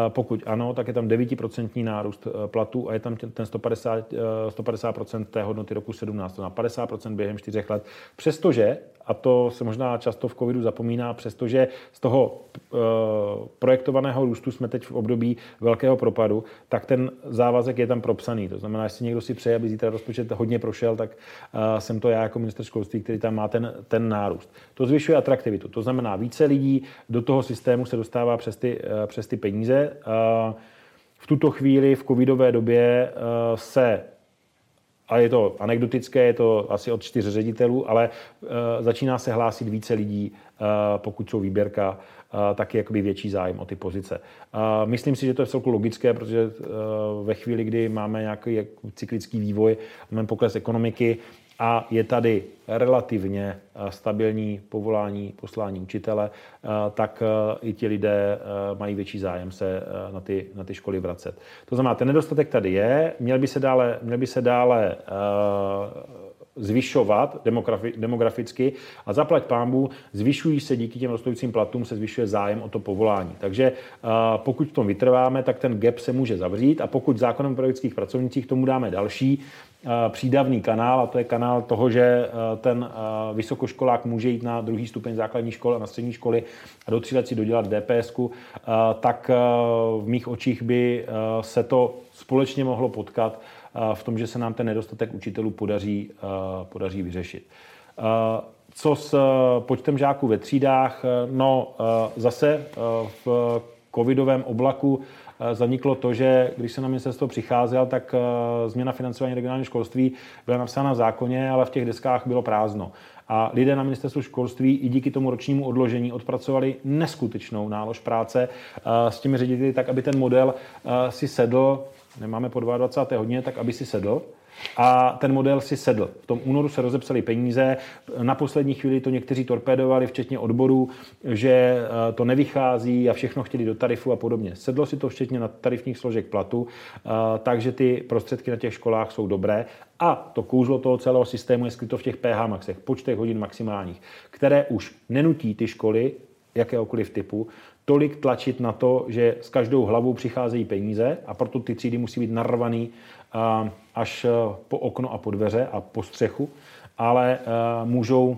pokud ano, tak je tam 9% nárůst e, platů a je tam ten 150, 150% e, té hodnoty roku 17, to na 50% během 4 let. Přestože, a to se možná často v covidu zapomíná, přestože z toho projektovaného růstu jsme teď v období velkého propadu, tak ten závazek je tam propsaný. To znamená, jestli někdo si přeje, aby zítra rozpočet hodně prošel, tak jsem to já jako minister školství, který tam má ten, ten nárůst. To zvyšuje atraktivitu. To znamená, více lidí do toho systému se dostává přes ty, přes ty peníze peníze. V tuto chvíli v covidové době se a je to anekdotické, je to asi od čtyř ředitelů, ale začíná se hlásit více lidí, pokud jsou výběrka, uh, taky jakoby větší zájem o ty pozice. Myslím si, že to je celku logické, protože ve chvíli, kdy máme nějaký cyklický vývoj, máme pokles ekonomiky, a je tady relativně eh, stabilní povolání, poslání učitele, eh, tak eh, i ti lidé mají větší zájem se na ty, na ty školy vracet. To znamená, ten nedostatek tady je, měl by se dále, měl by se dále zvyšovat demograficky a zaplať pámbu, zvyšují se díky těm rostoucím platům, se zvyšuje zájem o to povolání. Takže pokud v tom vytrváme, tak ten gap se může zavřít a pokud zákonem o pedagogických pracovnicích tomu dáme další přídavný kanál, a to je kanál toho, že ten vysokoškolák může jít na druhý stupeň základní školy a na střední školy a do tří let si dodělat DPS, tak v mých očích by se to společně mohlo potkat v tom, že se nám ten nedostatek učitelů podaří, podaří vyřešit. Co s počtem žáků ve třídách? No zase v covidovém oblaku zaniklo to, že když se na ministerstvo přicházel, tak změna financování regionálního školství byla napsána v zákoně, ale v těch deskách bylo prázdno. A lidé na ministerstvu školství i díky tomu ročnímu odložení odpracovali neskutečnou nálož práce s těmi řediteli, tak aby ten model si sedl, nemáme po 22. hodně, tak aby si sedl a ten model si sedl. V tom únoru se rozepsali peníze, na poslední chvíli to někteří torpédovali, včetně odborů, že eh, to nevychází a všechno chtěli do tarifu a podobně. Sedlo si to včetně na tarifních složek platu, eh, takže ty prostředky na těch školách jsou dobré. A to kouzlo toho celého systému je skryto v těch PH maxech, počtech hodin maximálních, které už nenutí ty školy jakéhokoliv typu, tolik tlačit na to, že s každou hlavou přicházejí peníze a proto ty třídy musí být narvaný až e, po okno a po dveře a po střechu, ale e, můžou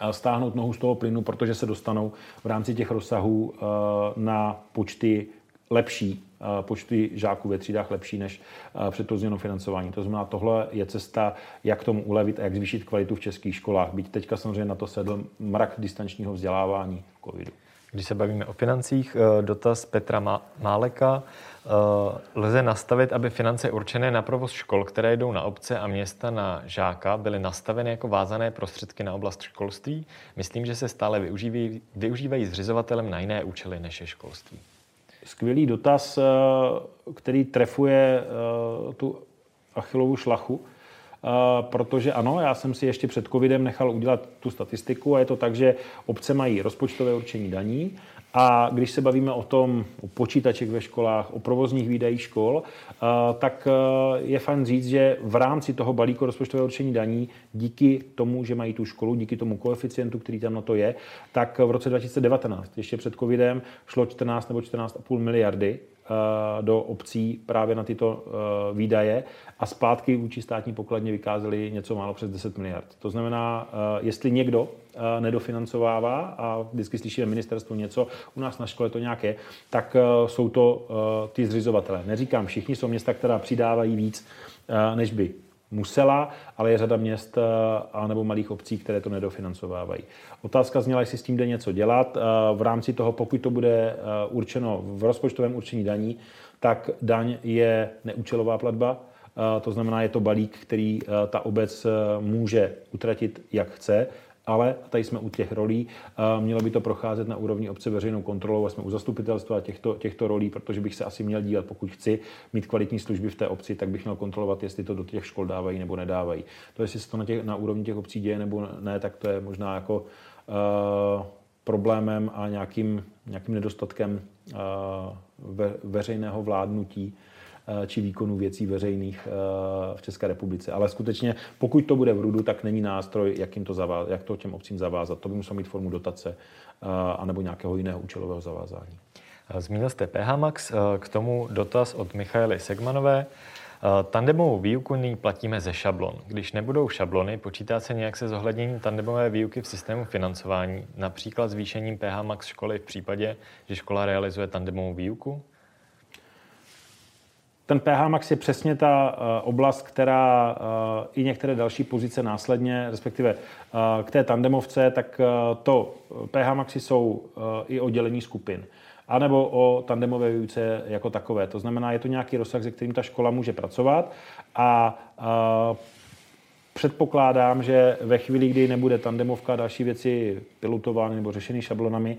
e, stáhnout nohu z toho plynu, protože se dostanou v rámci těch rozsahů na počty lepší, počty žáků ve třídách lepší než před tou změnou financování. To znamená, tohle je cesta, jak tomu ulevit a jak zvýšit kvalitu v českých školách. Byť teďka samozřejmě na to sedl mrak distančního vzdělávání covidu. Když se bavíme o financích, dotaz Petra Máleka. Eh, lze nastavit, aby finance určené na provoz škol, které jdou na obce a města na žáka, byly nastaveny jako vázané prostředky na oblast školství? Myslím, že se stále využívají, využívají zřizovatelem na jiné účely než je školství. Skvělý dotaz, eh, který trefuje eh, tu achilovu šlachu, protože ano, já jsem si ještě před covidem nechal udělat tu statistiku a je to tak, že obce mají rozpočtové určení daní a když se bavíme o tom, o počítačech ve školách, o provozních výdajích škol, eh, tak eh, je fajn říct, že v rámci toho balíku rozpočtového určení daní, díky tomu, že mají tu školu, díky tomu koeficientu, který tam na to je, tak v roce 2019, ještě před covidem, šlo 14 nebo 14,5 miliardy. Eh, do obcí právě na tyto eh, výdaje a zpátky vůči státní pokladně vykázely něco málo přes 10 miliard. To znamená, eh, jestli někdo nedofinancovává a vždycky slyšíme ministerstvo něco, u nás na škole to nějaké, tak jsou to ty zřizovatele. Neříkám všichni, jsou města, která přidávají víc, než by musela, ale je řada měst a nebo malých obcí, které to nedofinancovávají. Otázka zněla, jestli s tím jde něco dělat. V rámci toho, pokud to bude určeno v rozpočtovém určení daní, tak daň je neúčelová platba, to znamená, je to balík, který ta obec může utratit, jak chce ale tady jsme u těch rolí, mělo by to procházet na úrovni obce veřejnou kontrolou a jsme u zastupitelstva těchto, těchto rolí, protože bych se asi měl dívat, pokud chci mít kvalitní služby v té obci, tak bych měl kontrolovat, jestli to do těch škol dávají nebo nedávají. To, jestli se to na, těch, na úrovni těch obcí děje nebo ne, tak to je možná jako uh, problémem a nějakým, nějakým nedostatkem uh, ve, veřejného vládnutí či výkonu věcí veřejných eh, v České republice. Ale skutečně, pokud to bude v RUDu, tak není nástroj, jak, jim to, zavázat, jak to těm obcím zavázat. To by muselo mít formu dotace eh, anebo nějakého jiného účelového zavázání. Zmínil jste PH Max, k tomu dotaz od Michaely Segmanové. Tandemovou výuku nyní platíme ze šablon. Když nebudou šablony, počítá se nějak se zohledněním tandemové výuky v systému financování, například zvýšením PH Max školy v případě, že škola realizuje tandemovou výuku? Ten PH Max je přesně ta eh, oblast, která eh, i některé další pozice následně, respektive eh, k té tandemovce, tak to PH Maxy jsou i oddělení skupin anebo o tandemové výuce jako takové. To znamená, je to nějaký rozsah, se kterým ta škola může pracovat a předpokládám, že ve chvíli, kdy nebude tandemovka a další věci pilotovány nebo řešeny šablonami,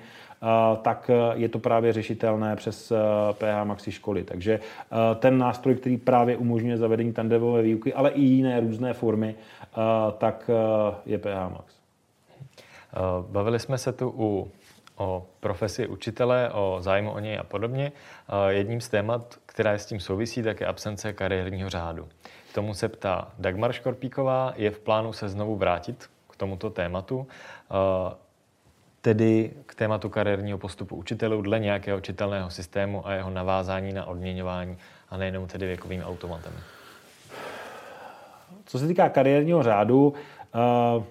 tak je to právě řešitelné přes PH Maxi školy. Takže ten nástroj, který právě umožňuje zavedení tandemové výuky, ale i jiné různé formy, tak je PH Max. Bavili jsme se tu u o profesi učitele, o zájmu o něj a podobně. Jedním z témat, která je s tím souvisí, tak je absence kariérního řádu. K tomu se ptá Dagmar Škorpíková. Je v plánu se znovu vrátit k tomuto tématu, eh, tedy k tématu kariérního postupu učitelů dle nějakého učitelného systému a jeho navázání na odměňování a nejenom tedy věkovým automatem. Co se týká kariérního řádu, eh,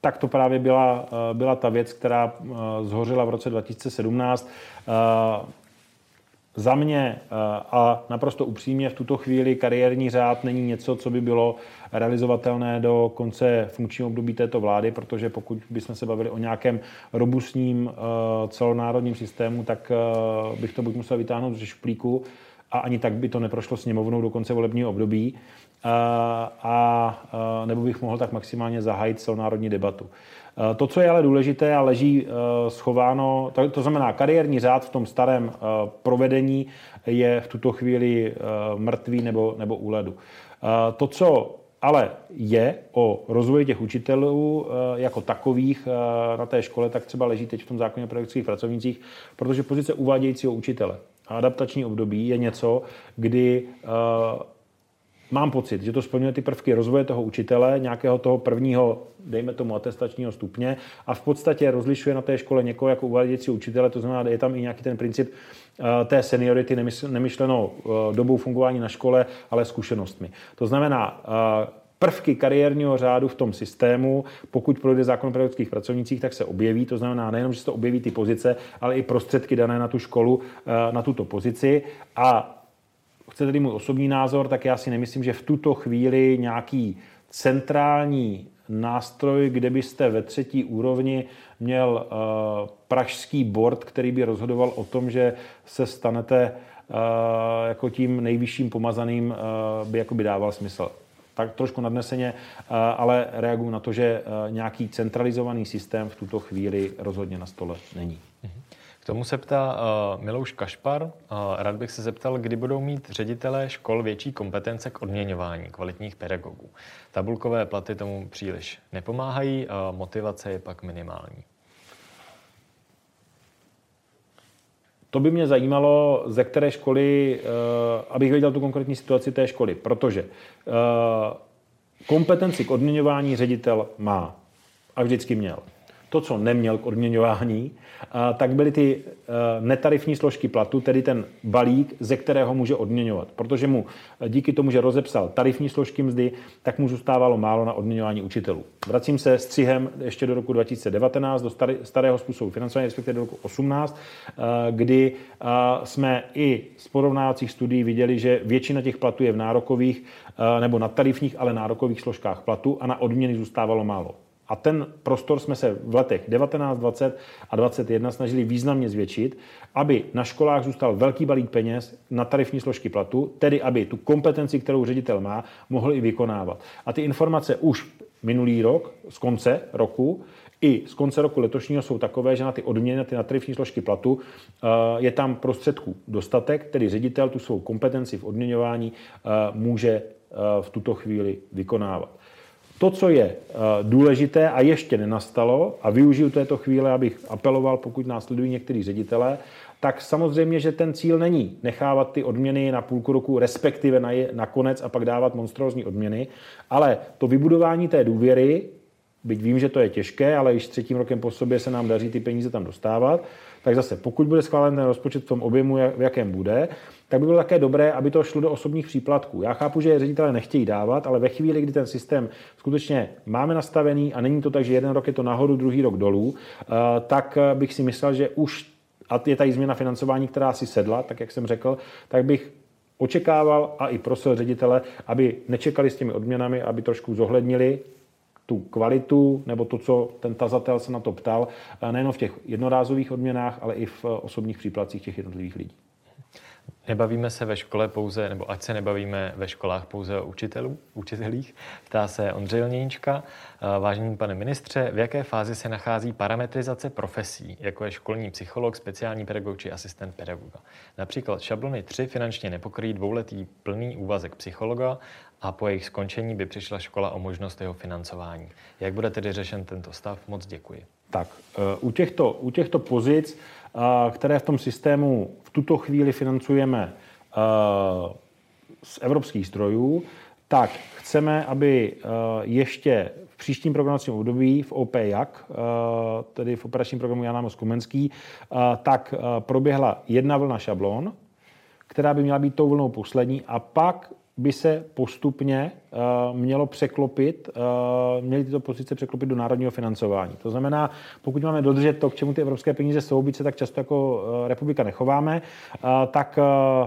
tak to právě byla, eh, byla ta věc, která zhořila v roce 2017. za mě a naprosto upřímně v tuto chvíli kariérní řád není něco, co by bylo realizovatelné do konce funkčního období této vlády, protože pokud bychom se bavili o nějakém robustním celonárodním systému, tak bych to buď musel vytáhnout ze šuplíku a ani tak by to neprošlo sněmovnou do konce volebního období, a, a nebo bych mohl tak maximálně zahájit celonárodní debatu. To, co je ale důležité a leží schováno, to, znamená kariérní řád v tom starém provedení je v tuto chvíli mrtvý nebo, nebo u ledu. To, co ale je o rozvoji těch učitelů jako takových na té škole, tak třeba leží teď v tom zákoně o pedagogických pracovnících, protože pozice uvádějícího učitele a adaptační období je něco, kdy mám pocit, že to splňuje ty prvky rozvoje toho učitele, nějakého toho prvního, dejme tomu, atestačního stupně a v podstatě rozlišuje na té škole někoho jako uvádějící učitele, to znamená, je tam i nějaký ten princip uh, té seniority, nemyšleno uh, dobou fungování na škole, ale zkušenostmi. To znamená, prvky kariérního řádu v tom systému, pokud projde zákon o pedagogických pracovnících, tak se objeví. To znamená nejenom, že se to objeví ty pozice, ale i prostředky dané na tu školu, eh, na tuto pozici. A chcete tedy můj osobní názor, tak já si nemyslím, že v tuto chvíli nějaký centrální nástroj, kde byste ve třetí úrovni měl uh, pražský board, který by rozhodoval o tom, že se stanete uh, jako tím nejvyšším pomazaným, uh, by jako by dával smysl tak trošku nadneseně, eh, ale reaguju na to, že eh, nějaký centralizovaný systém v tuto chvíli rozhodně na stole není. K tomu se ptá uh, Milouš Kašpar. Uh, rád bych se zeptal, kdy budou mít ředitelé škol větší kompetence k odměňování kvalitních pedagogů. Tabulkové platy tomu příliš nepomáhají, uh, motivace je pak minimální. To by mě zajímalo, ze které školy, abych věděl tu konkrétní situaci té školy, protože kompetenci k odměňování ředitel má a vždycky měl. To, co neměl k odměňování, tak byly ty e, netarifní složky platu, tedy ten balík, ze kterého může odměňovat. Protože mu e, díky tomu, že rozepsal tarifní složky mzdy, tak mu zůstávalo málo na odměňování učitelů. Vracím se střihem ještě do roku 2019, do starého způsobu financování, respektive do roku 2018, e, kdy jsme i z porovnávacích studií viděli, že většina těch platů je v nárokových nebo na tarifních, ale nárokových složkách platu a na odměny zůstávalo málo. A ten prostor jsme se v letech 19, 20 a 21 snažili významně zvětšit, aby na školách zůstal velký balík peněz na tarifní složky platu, tedy aby tu kompetenci, kterou ředitel má, mohl i vykonávat. A ty informace už minulý rok, z konce roku, i z konce roku letošního jsou takové, že na ty odměny, na ty na tarifní složky platu eh, je tam prostředků dostatek, tedy ředitel tu svou kompetenci v odměňování eh, může eh, v tuto chvíli vykonávat. To, co je eh, důležité a ještě nenastalo, a využiju této chvíle, abych apeloval, pokud následují některý ředitelé, tak samozřejmě, že ten cíl není nechávat ty odměny na půlku roku, respektive na, je, na konec a pak dávat monstrózní odměny, ale to vybudování té důvěry, byť vím, že to je těžké, ale již třetím rokem po sobě se nám daří ty peníze tam dostávat, tak zase pokud bude schválen ten rozpočet v tom objemu, v jakém bude, tak by bylo také dobré, aby to šlo do osobních příplatků. Já chápu, že ředitelé nechtějí dávat, ale ve chvíli, kdy ten systém skutečně máme nastavený a není to tak, že jeden rok je to nahoru, druhý rok dolů, eh, tak bych si myslel, že už a je tady změna financování, která si sedla, tak jak jsem řekl, tak bych očekával a i prosil ředitele, aby nečekali s těmi odměnami, aby trošku zohlednili tu kvalitu nebo to, co ten tazatel se na to ptal, eh, nejen v těch jednorázových odměnách, ale i v osobních příplatcích těch jednotlivých lidí. Nebavíme se ve škole pouze, nebo ať se nebavíme ve školách pouze o učitelů, učitelích, ptá se Ondřej Lněnička. Vážený pane ministře, v jaké fázi se nachází parametrizace profesí, jako je školní psycholog, speciální pedagog či asistent pedagoga? Například šablony 3 finančně nepokryjí dvouletý plný úvazek psychologa a po jejich skončení by přišla škola o možnost jeho financování. Jak bude tedy řešen tento stav? Moc děkuji. Tak, e, u těchto, u těchto pozic které v tom systému v tuto chvíli financujeme z evropských zdrojů, tak chceme, aby ještě v příštím programovacím období v OPJAK, tedy v operačním programu Jana Kumenský, tak proběhla jedna vlna šablon, která by měla být tou vlnou poslední a pak by se postupně uh, mělo překlopit, uh, měly tyto pozice překlopit do národního financování. To znamená, pokud máme dodržet to, k čemu ty evropské peníze jsou, byť se tak často jako uh, republika nechováme, tak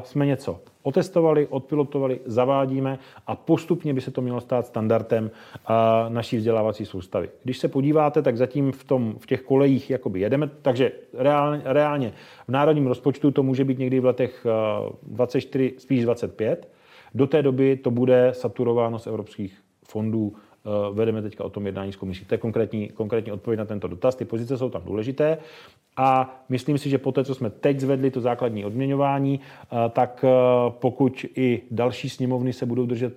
jsme něco otestovali, odpilotovali, zavádíme a postupně by se to mělo stát standardem naší vzdělávací soustavy. Když se podíváte, tak zatím v, tom, v těch kolejích jakoby jedeme, takže reálně, reálně v národním rozpočtu to může být někdy v letech 24, spíš 25. Do té doby to bude saturováno z evropských fondů vedeme teďka o tom jednání s komisí. To je konkrétní, konkrétní odpověď na tento dotaz. Ty pozice jsou tam důležité. A myslím si, že po té, co jsme teď zvedli to základní odměňování, eh, tak eh, pokud i další sněmovny se budou držet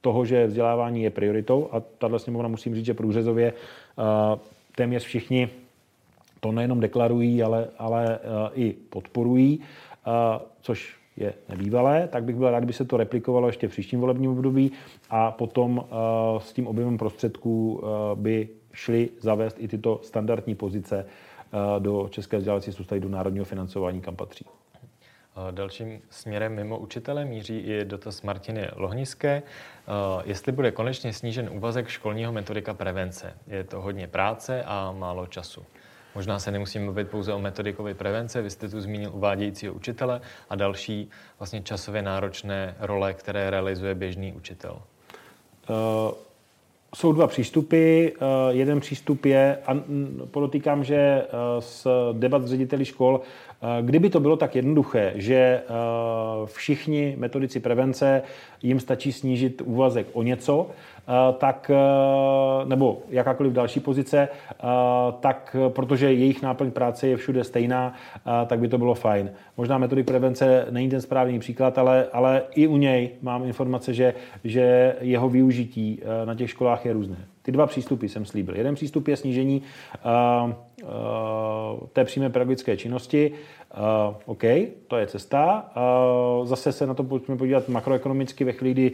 toho, že vzdělávání je prioritou, a tahle sněmovna musím říct, že průřezově eh, téměř všichni to nejenom deklarují, ale, ale i podporují, což je nebývalé, tak bych byl rád, kdyby se to replikovalo ještě v příštím volebním období a potom s tím objemem prostředků by šli zavést i tyto standardní pozice do České vzdělávací soustavy do národního financování, kam patří. Dalším směrem mimo učitele míří i dotaz Martiny Lohniské. Jestli bude konečně snížen úvazek školního metodika prevence. Je to hodně práce a málo času. Možná se nemusíme mluvit pouze o metodikové prevence, vy jste tu zmínil uvádějícího učitele a další vlastně časově náročné role, které realizuje běžný učitel. Uh jsou dva přístupy. Eh, jeden přístup je, a podotýkám, že eh, z debat s řediteli škol, kdyby to bylo tak jednoduché, že všichni metodici prevence jim stačí snížit úvazek o něco, Eh, tak, eh, nebo jakákoliv další pozice, eh, tak protože jejich náplň práce je všude stejná, tak by to bylo fajn. Možná metodik prevence není ten správný příklad, ale, ale i u něj mám informace, že, že jeho využití na těch školách je různé. Ty dva přístupy jsem slíbil. Jeden přístup je snížení uh, té přímé pedagogické činnosti. Uh, OK, to je cesta. Uh, zase se na to pojďme podívat makroekonomicky. Ve chvíli, kdy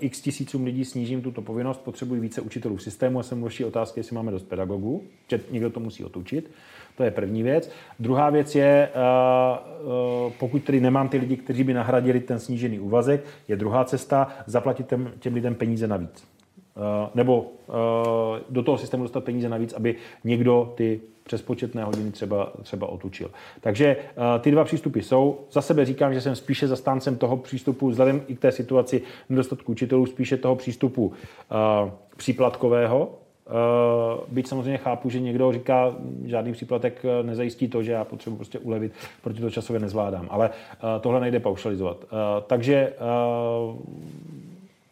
x tisícům lidí snížím tuto povinnost, potřebují více učitelů v systému a jsem mluvší otázky, jestli máme dost pedagogů, že někdo to musí otučit. To je první věc. Druhá věc je, pokud tedy nemám ty lidi, kteří by nahradili ten snížený úvazek, je druhá cesta zaplatit těm, lidem peníze navíc. Eh, nebo eh, do toho systému dostat peníze navíc, aby někdo ty přespočetné hodiny třeba, třeba otučil. Takže eh, ty dva přístupy jsou. Za sebe říkám, že jsem spíše zastáncem toho přístupu, vzhledem i k té situaci nedostatku učitelů, spíše toho přístupu příplatkového, byť samozřejmě chápu, že někdo říká, žádný příplatek nezajistí to, že já potřebuji prostě ulevit, protože to časově nezvládám. Ale tohle nejde paušalizovat. Takže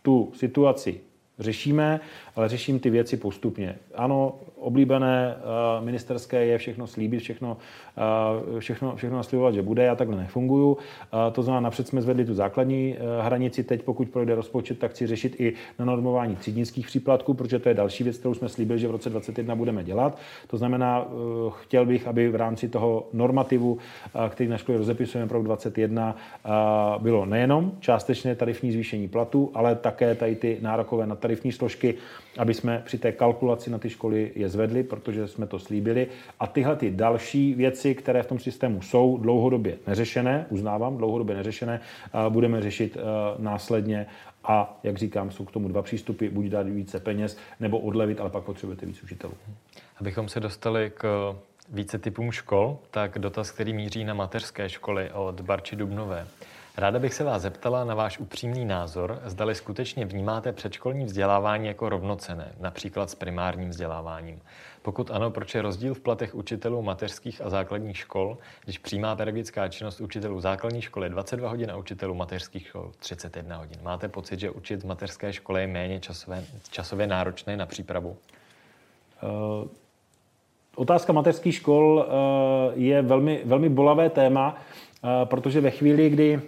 tu situaci řešíme, ale řeším ty věci postupně. Ano, oblíbené uh, ministerské je všechno slíbit, všechno, uh, všechno, všechno naslibovat, že bude, já takhle nefunguju. Uh, to znamená, napřed jsme zvedli tu základní hranici, teď pokud projde rozpočet, tak chci řešit i na normování třídnických příplatků, protože to je další věc, kterou jsme slíbili, že v roce 2021 budeme dělat. To znamená, chtěl bych, aby v rámci toho normativu, který na škole rozepisujeme pro 2021, uh, bylo nejenom částečné tarifní zvýšení platu, ale také tady ty nárokové na tarifní složky, aby jsme při té kalkulaci na ty školy je zvedli, protože jsme to slíbili. A tyhle ty další věci, které v tom systému jsou dlouhodobě neřešené, uznávám, dlouhodobě neřešené, budeme řešit následně a, jak říkám, jsou k tomu dva přístupy, buď dát více peněz, nebo odlevit, ale pak potřebujete víc učitelů. Abychom se dostali k více typům škol, tak dotaz, který míří na mateřské školy od Barči Dubnové. Ráda bych se vás zeptala na váš upřímný názor, zdali skutečně vnímáte předškolní vzdělávání jako rovnocené, například s primárním vzděláváním. Pokud ano, proč je rozdíl v platech učitelů mateřských a základních škol, když přímá pedagogická činnost učitelů základní školy je 22 hodin a učitelů mateřských škol 31 hodin? Máte pocit, že učit v mateřské škole je méně časové, časově náročné na přípravu? Uh, otázka mateřských škol uh, je velmi, velmi bolavé téma. Eh, protože ve chvíli, kdy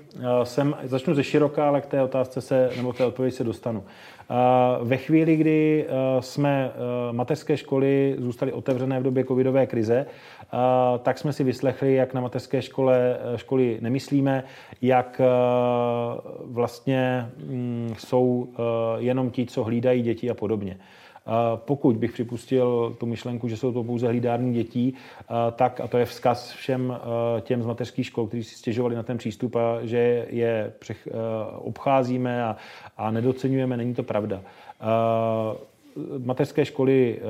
jsem, eh, začnu ze široka, ale k té otázce se, nebo té odpovědi se dostanu. Eh, ve chvíli, kdy jsme mateřské školy zůstaly otevřené v době covidové krize, tak jsme si vyslechli, jak na mateřské škole, školy nemyslíme, jak vlastně mm, jsou jenom ti, co hlídají děti a podobně. Pokud bych připustil tu myšlenku, že jsou to pouze hlídární dětí, tak, a to je vzkaz všem těm z mateřských škol, kteří si stěžovali na ten přístup a že je obcházíme a, a nedocenujeme, není to pravda mateřské školy eh,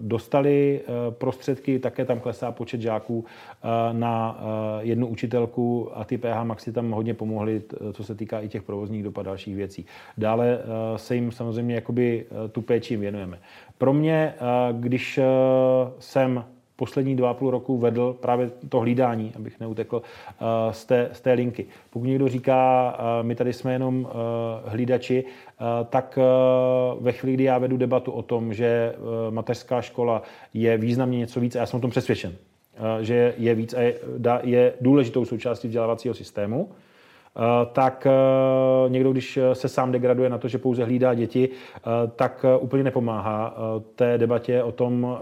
dostaly eh, prostředky, také tam klesá počet žáků eh, na jednu učitelku a ty PH Maxi tam hodně pomohly, co se týká i těch provozních dopad dalších věcí. Dále se jim samozřejmě jakoby tu péči věnujeme. Pro mě, když jsem poslední dva a půl roku vedl právě to hlídání, abych neutekl eh, z té, z té linky. Pokud někdo říká, eh, my tady jsme jenom eh, hlídači, tak ve chvíli, kdy já vedu debatu o tom, že mateřská škola je významně něco víc, a já jsem o tom přesvědčen, že je víc a je, je důležitou součástí vzdělávacího systému, tak eh, někdo, když se sám degraduje na to, že pouze hlídá děti, eh, tak úplně nepomáhá té debatě o tom,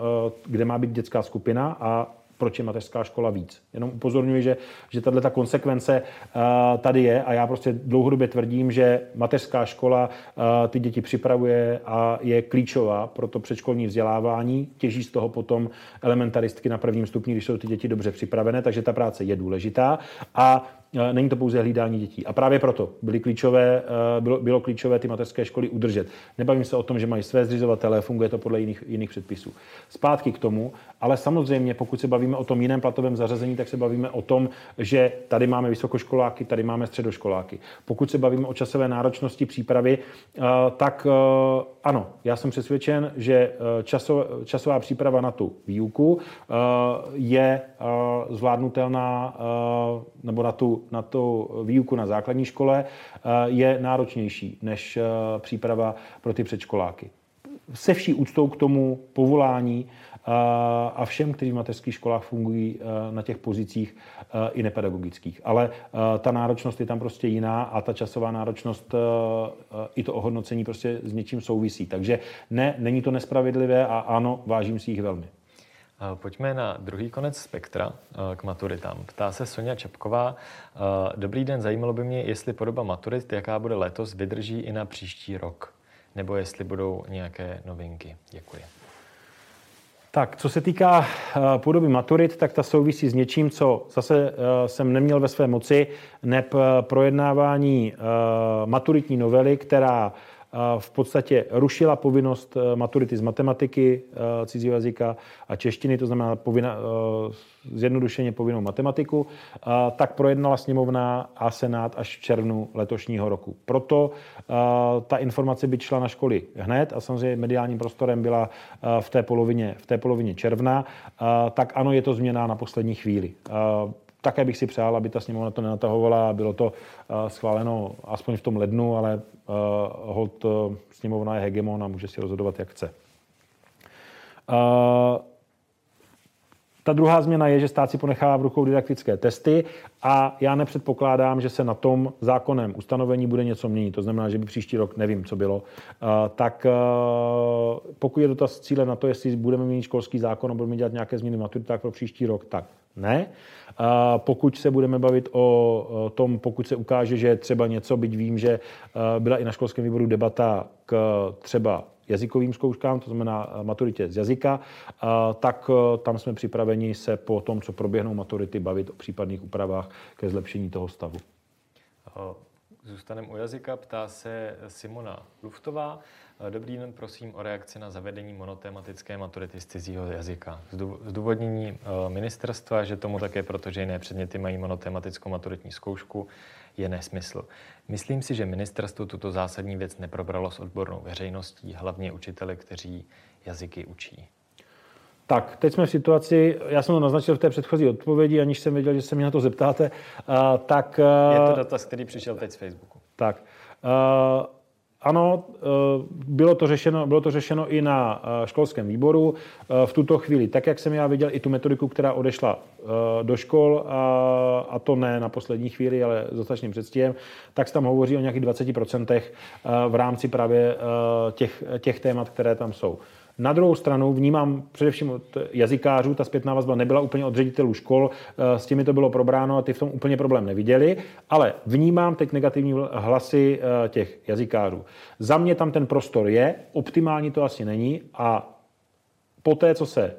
kde má být dětská skupina a proč je mateřská škola víc. Jenom upozorňuji, že, že tahle ta konsekvence tady je a já prostě dlouhodobě tvrdím, že mateřská škola ty děti připravuje a je klíčová pro to předškolní vzdělávání. Těží z toho potom elementaristky na prvním stupni, když jsou ty děti dobře připravené, takže ta práce je důležitá. A Eh, není to pouze hlídání dětí. A právě proto byly klíčové, eh, bylo, bylo klíčové ty mateřské školy udržet. Nebavím se o tom, že mají své zřizovatele, funguje to podle jiných, jiných předpisů. Zpátky k tomu, ale samozřejmě, pokud se bavíme o tom jiném platovém zařazení, tak se bavíme o tom, že tady máme vysokoškoláky, tady máme středoškoláky. Pokud se bavíme o časové náročnosti přípravy, eh, tak ano, já jsem přesvědčen, že časová příprava na tu výuku je zvládnutelná nebo na tu na to výuku na základní škole eh, je náročnější než eh, příprava pro ty předškoláky. Se vší úctou k tomu povolání eh, a všem, kteří v mateřských školách fungují na těch pozicích i nepedagogických. Ale ta náročnost je tam prostě jiná a ta časová náročnost i to ohodnocení prostě s něčím souvisí. Takže ne, není to nespravedlivé a ano, vážím si jich velmi. Pojďme na druhý konec spektra eh, k maturitám. Ptá se Sonja Čapková. Eh, Dobrý den, zajímalo by mě, jestli podoba maturit, jaká bude letos, vydrží i na příští rok, nebo jestli budou nějaké novinky. Děkuji. Tak, co se týká eh, podoby maturit, tak ta souvisí s něčím, co zase jsem neměl ve své moci, neb projednávání maturitní novely, která v podstatě rušila povinnost eh, maturity z matematiky, eh, cizího jazyka a češtiny, to znamená povinna, eh, zjednodušeně povinnou matematiku, tak projednala sněmovna a senát až v červnu letošního roku. Proto ta informace by šla na školy hned a samozřejmě mediálním prostorem byla v té polovině, v té polovině června, tak ano, je to změna na poslední chvíli. Také bych si přál, aby ta sněmovna to nenatahovala a bylo to eh, schváleno aspoň v tom lednu, ale uh, hold uh, sněmovna je hegemon a může si rozhodovat, jak chce. Ta druhá změna je, že stát si ponechává v rukou didaktické testy a já nepředpokládám, že se na tom zákonem ustanovení bude něco měnit. To znamená, že by příští rok, nevím, co bylo, tak pokud je dotaz cíle na to, jestli budeme mít školský zákon a budeme dělat nějaké změny maturitách pro příští rok, tak ne. A pokud se budeme bavit o tom, pokud se ukáže, že třeba něco, byť vím, že byla i na školském výboru debata k třeba jazykovým zkouškám, to znamená maturitě z jazyka, tak tam jsme připraveni se po tom, co proběhnou maturity, bavit o případných úpravách ke zlepšení toho stavu. Zůstaneme u jazyka, ptá se Simona Luftová. Dobrý den, prosím o reakci na zavedení monotematické maturity z cizího jazyka. Zdůvodnění eh, ministerstva, že tomu také proto, že jiné předměty mají monotematickou maturitní zkoušku, je nesmysl. Myslím si, že ministerstvo tuto zásadní věc neprobralo s odbornou veřejností, hlavně učiteli, kteří jazyky učí. Tak, teď jsme v situaci, já jsem to naznačil v té předchozí odpovědi, aniž jsem věděl, že se mě na to zeptáte, uh, tak... Uh, je to dotaz, který přišel teď z Facebooku. Tak. Uh, ano, eh, bylo to, řešeno, bylo to řešeno i na eh, školském výboru. Eh, v tuto chvíli, tak jak jsem já viděl i tu metodiku, která odešla do škol, a to ne na poslední chvíli, ale s dostatečným předstihem, tak se tam hovoří o nějakých 20% v rámci právě těch, těch témat, které tam jsou. Na druhou stranu vnímám především od jazykářů, ta zpětná vazba nebyla úplně od ředitelů škol, s těmi to bylo probráno a ty v tom úplně problém neviděli, ale vnímám teď negativní hlasy těch jazykářů. Za mě tam ten prostor je, optimální to asi není a po té, co se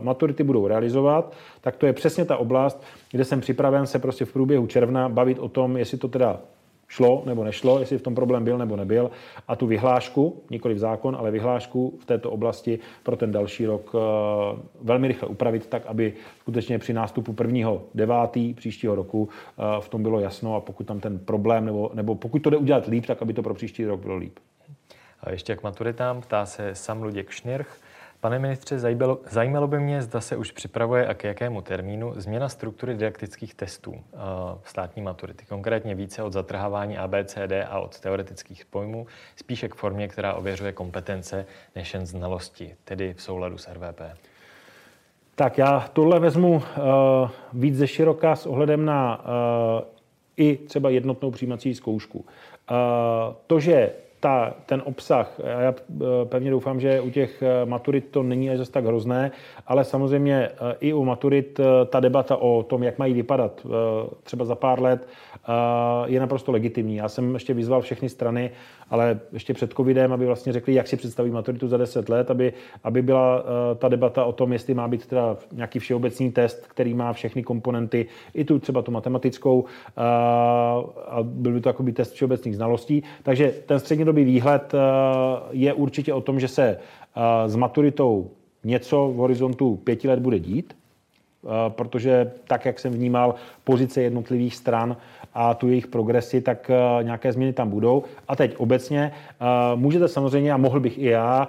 maturity budou realizovat, tak to je přesně ta oblast, kde jsem připraven se prostě v průběhu června bavit o tom, jestli to teda šlo nebo nešlo, jestli v tom problém byl nebo nebyl a tu vyhlášku, nikoli v zákon, ale vyhlášku v této oblasti pro ten další rok eh, velmi rychle upravit tak, aby skutečně při nástupu prvního devátý příštího roku eh, v tom bylo jasno a pokud tam ten problém, nebo, nebo pokud to jde udělat líp, tak aby to pro příští rok bylo líp. A ještě k maturitám ptá se Sam Luděk Šnirch. Pane ministře, zajímalo, zajímalo by mě, zda se už připravuje a k jakému termínu změna struktury didaktických testů v státní maturity, konkrétně více od zatrhávání ABCD a od teoretických pojmů, spíše k formě, která ověřuje kompetence než jen znalosti, tedy v souladu s RVP. Tak já tohle vezmu uh, víc ze široka s ohledem na uh, i třeba jednotnou přijímací zkoušku. Uh, to, že ta, ten obsah, já eh, pevně doufám, že u těch eh, maturit to není až zase tak hrozné, ale samozřejmě eh, i u maturit ta debata o tom, jak mají vypadat třeba za pár let, je naprosto legitimní. Já jsem ještě vyzval všechny strany, ale ještě před covidem, aby vlastně řekli, jak si představí maturitu za 10 let, aby, aby byla ta debata o tom, jestli má být teda nějaký všeobecný test, který má všechny komponenty, i tu třeba tu matematickou, a byl by to jako test všeobecných znalostí. Takže ten střednědobý výhled eh, je určitě o tom, že se eh, s maturitou něco v horizontu pěti let bude dít, eh, protože tak, jak jsem vnímal pozice jednotlivých stran a tu jejich progresy, tak nějaké změny tam budou. A teď obecně můžete samozřejmě, a mohl bych i já,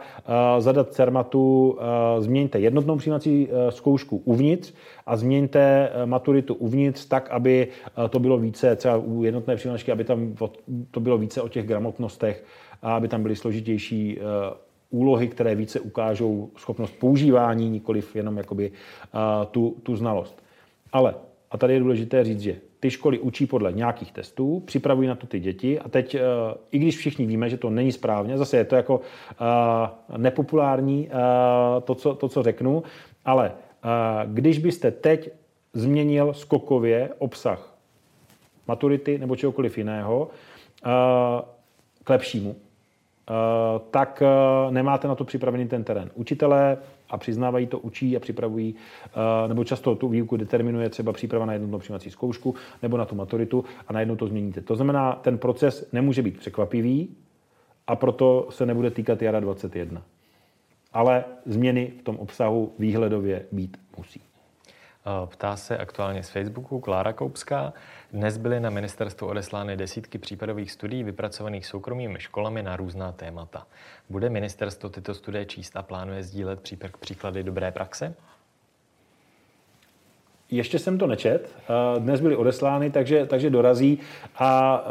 zadat CERMATu, změňte jednotnou přijímací zkoušku uvnitř a změňte maturitu uvnitř tak, aby to bylo více, třeba u jednotné přijímačky, aby tam to bylo více o těch gramotnostech a aby tam byly složitější úlohy, které více ukážou schopnost používání, nikoliv jenom jakoby tu, tu znalost. Ale, a tady je důležité říct, že ty školy učí podle nějakých testů, připravují na to ty děti a teď, i když všichni víme, že to není správně, zase je to jako nepopulární to, co, to, co řeknu, ale když byste teď změnil skokově obsah maturity nebo čehokoliv jiného k lepšímu, tak nemáte na to připravený ten terén. Učitelé a přiznávají to, učí a připravují, nebo často tu výuku determinuje třeba příprava na jednotnou přijímací zkoušku nebo na tu maturitu a najednou to změníte. To znamená, ten proces nemůže být překvapivý a proto se nebude týkat jara 21 ale změny v tom obsahu výhledově být musí. Ptá se aktuálně z Facebooku Klára Koupská. Dnes byly na ministerstvu odeslány desítky případových studií vypracovaných soukromými školami na různá témata. Bude ministerstvo tyto studie číst a plánuje sdílet příklady dobré praxe? Ještě jsem to nečet, dnes byly odeslány, takže, takže dorazí a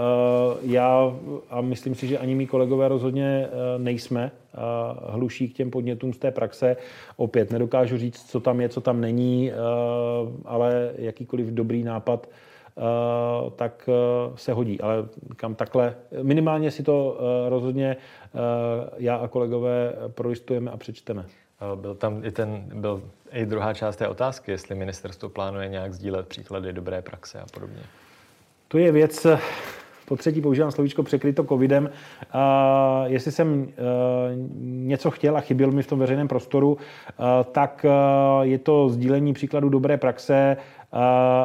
já a myslím si, že ani mý kolegové rozhodně nejsme hluší k těm podnětům z té praxe. Opět nedokážu říct, co tam je, co tam není, ale jakýkoliv dobrý nápad tak se hodí. Ale kam takhle, minimálně si to rozhodně já a kolegové prolistujeme a přečteme. Byl tam i ten, byl i druhá část té otázky, jestli ministerstvo plánuje nějak sdílet příklady dobré praxe a podobně. To je věc, po třetí používám slovíčko překryto covidem. Uh, jestli jsem uh, něco chtěl a chyběl mi v tom veřejném prostoru, uh, tak uh, je to sdílení příkladu dobré praxe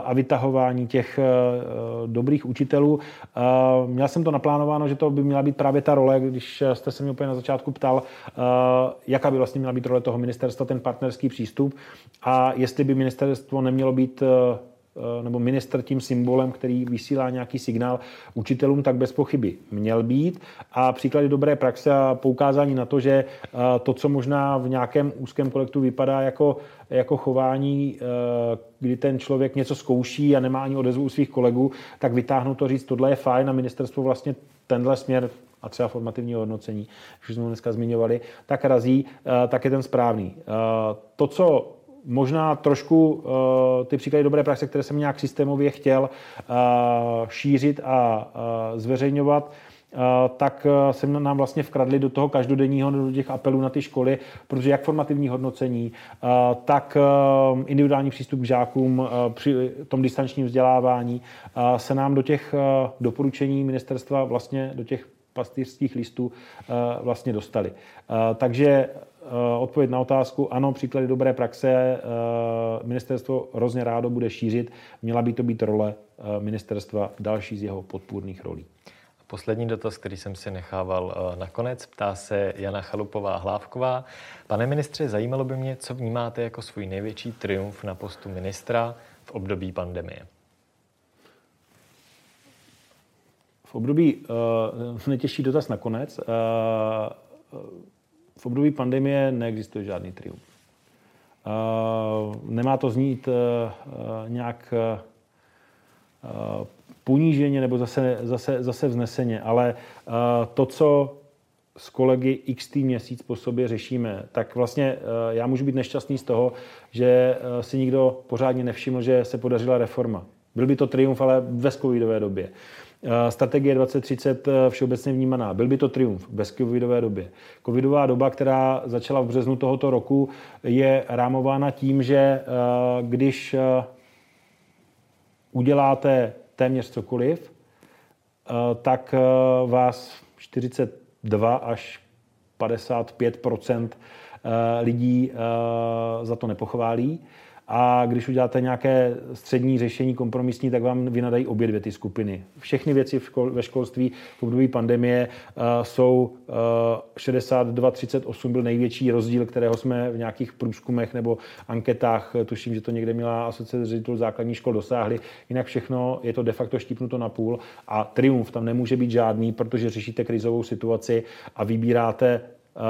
a vytahování těch dobrých učitelů. Měl jsem to naplánováno, že to by měla být právě ta role, když jste se mě úplně na začátku ptal, jaká by vlastně měla být role toho ministerstva, ten partnerský přístup a jestli by ministerstvo nemělo být nebo minister tím symbolem, který vysílá nějaký signál učitelům, tak bez pochyby měl být. A příklady dobré praxe a poukázání na to, že eh, to, co možná v nějakém úzkém kolektu vypadá jako, jako chování, eh, kdy ten člověk něco zkouší a nemá ani odezvu u svých kolegů, tak vytáhnout to říct, tohle je fajn a ministerstvo vlastně tenhle směr a třeba formativního hodnocení, už jsme dneska zmiňovali, tak razí, tak je ten správný. To, co možná trošku uh, ty příklady dobré praxe, které jsem nějak systémově chtěl uh, šířit a uh, zveřejňovat, tak se nám vlastně vkradli do toho každodenního, do těch apelů na ty školy, protože jak formativní hodnocení, tak individuální přístup k žákům při tom distančním vzdělávání se nám do těch doporučení ministerstva vlastně do těch pastýřských listů vlastně dostali. Takže odpověď na otázku, ano, příklady dobré praxe ministerstvo hrozně rádo bude šířit. Měla by to být role ministerstva další z jeho podpůrných rolí. Poslední dotaz, který jsem si nechával nakonec, ptá se Jana Chalupová Hlávková. Pane ministře, zajímalo by mě, co vnímáte jako svůj největší triumf na postu ministra v období pandemie. V období, uh, netěžší dotaz nakonec, uh, období pandemie neexistuje žádný triumf. Uh, nemá to znít uh, nějak uh, poníženě nebo zase, zase, zase vzneseně, ale uh, to, co s kolegy x měsíc po sobě řešíme, tak vlastně uh, já můžu být nešťastný z toho, že uh, si nikdo pořádně nevšiml, že se podařila reforma. Byl by to triumf, ale ve covidové době. Strategie 2030 všeobecně vnímaná. Byl by to triumf bez covidové době. Covidová doba, která začala v březnu tohoto roku, je rámována tím, že když uděláte téměř cokoliv, eh, tak eh, vás 42 až 55 eh, lidí za to nepochválí a když uděláte nějaké střední řešení kompromisní, tak vám vynadají obě dvě ty skupiny. Všechny věci v škol, ve školství v období pandemie uh, jsou uh, 62-38 byl největší rozdíl, kterého jsme v nějakých průzkumech nebo anketách, tuším, že to někde měla asociace ředitelů základních škol dosáhli. Jinak všechno je to de facto štípnuto na půl a triumf tam nemůže být žádný, protože řešíte krizovou situaci a vybíráte uh,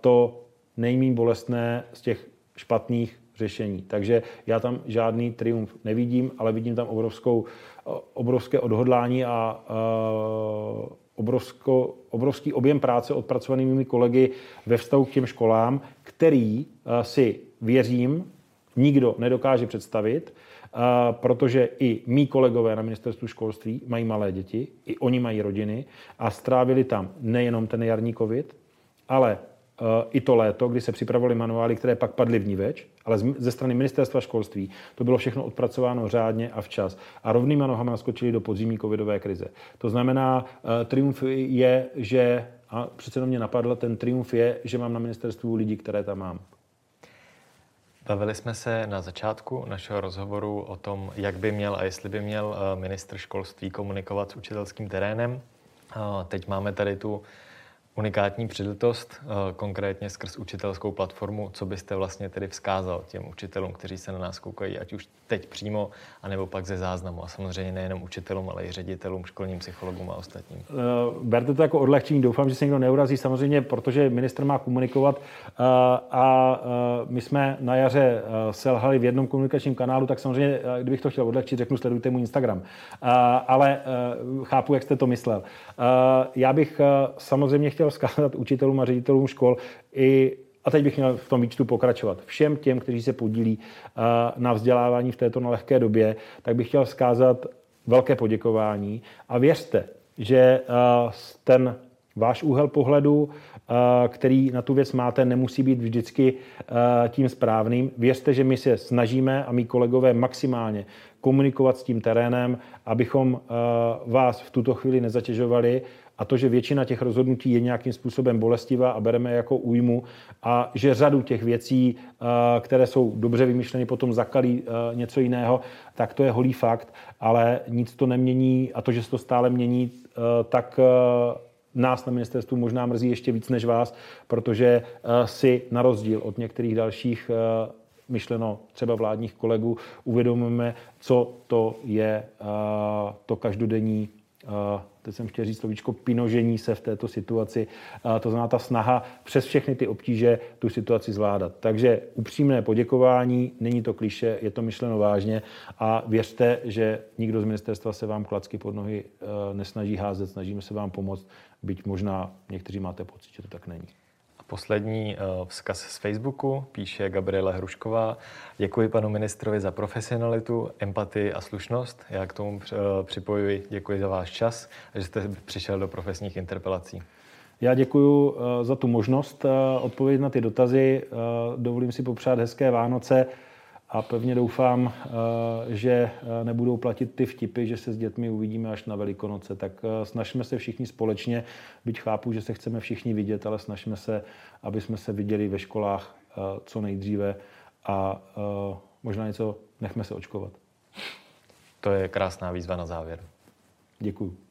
to nejméně bolestné z těch špatných řešení. Takže já tam žádný triumf nevidím, ale vidím tam obrovskou, obrovské odhodlání a uh, obrovsko, obrovský objem práce odpracovanými kolegy ve vztahu k těm školám, který uh, si věřím, nikdo nedokáže představit, protože i mý kolegové na ministerstvu školství mají malé děti, i oni mají rodiny a strávili tam nejenom ten jarní covid, ale i to léto, kdy se připravovaly manuály, které pak padly v ní več, ale ze strany ministerstva školství to bylo všechno odpracováno řádně a včas. A rovnýma nohama naskočili do podzimní covidové krize. To znamená, uh, triumf je, že, a přece mě napadlo, ten triumf je, že mám na ministerstvu lidi, které tam mám. Bavili jsme se na začátku našeho rozhovoru o tom, jak by měl a jestli by měl eh, ministr školství komunikovat s učitelským terénem. Teď máme tady tu unikátní příležitost, eh, konkrétně skrz učitelskou platformu, co byste vlastně tedy vzkázal těm učitelům, kteří se na nás koukají, ať už teď přímo, anebo pak ze záznamu. A samozřejmě nejenom učitelům, ale i ředitelům, školním psychologům a ostatním. Eh, berte to jako odlehčení, doufám, že se někdo neurazí, samozřejmě, protože minister má komunikovat eh, a my jsme na jaře selhali v jednom komunikačním kanálu, tak samozřejmě, kdybych to chtěl odlehčit, řeknu, sledujte můj Instagram. Ale chápu, jak jste to myslel. Já bych samozřejmě chtěl chtěl vzkázat učitelům a ředitelům škol i a teď bych měl v tom výčtu pokračovat. Všem těm, kteří se podílí eh, na vzdělávání v této nelehké době, tak bych chtěl vzkázat velké poděkování a věřte, že eh, ten váš úhel pohledu, eh, který na tu věc máte, nemusí být vždycky tím správným. Věřte, že my se snažíme a mý kolegové maximálně komunikovat s tím terénem, abychom vás v tuto chvíli nezatěžovali a to, že většina těch rozhodnutí je nějakým způsobem bolestivá a bereme jako újmu a že řadu těch věcí, eh, které jsou dobře vymyšleny, potom zakalí eh, něco jiného, tak to je holý fakt, ale nic to nemění a to, že se to stále mění, eh, tak nás na ministerstvu možná mrzí ještě víc než vás, protože si na rozdíl od některých dalších myšleno třeba vládních kolegů, uvědomujeme, co to je to každodenní teď jsem chtěl říct slovíčko pinožení se v této situaci, to znamená ta snaha přes všechny ty obtíže tu situaci zvládat. Takže upřímné poděkování, není to kliše, je to myšleno vážně a věřte, že nikdo z ministerstva se vám klacky pod nohy e, nesnaží házet, snažíme se vám pomoct, byť možná někteří máte pocit, že to tak není. Poslední vzkaz z Facebooku, píše Gabriela Hrušková. Děkuji panu ministrovi za profesionalitu, empatii a slušnost. Já k tomu připojuji děkuji za váš čas že jste přišel do profesních interpelací. Já děkuji za tu možnost odpovědět na ty dotazy. Dovolím si popřát hezké Vánoce a pevně doufám, eh, že eh, nebudou platit ty vtipy, že se s dětmi uvidíme až na Velikonoce. Tak eh, snažíme se všichni společně, byť chápu, že se chceme všichni vidět, ale snažíme se, aby jsme se viděli ve školách co nejdříve a možná něco nechme se očkovat. To je krásná výzva na závěr. Děkuji.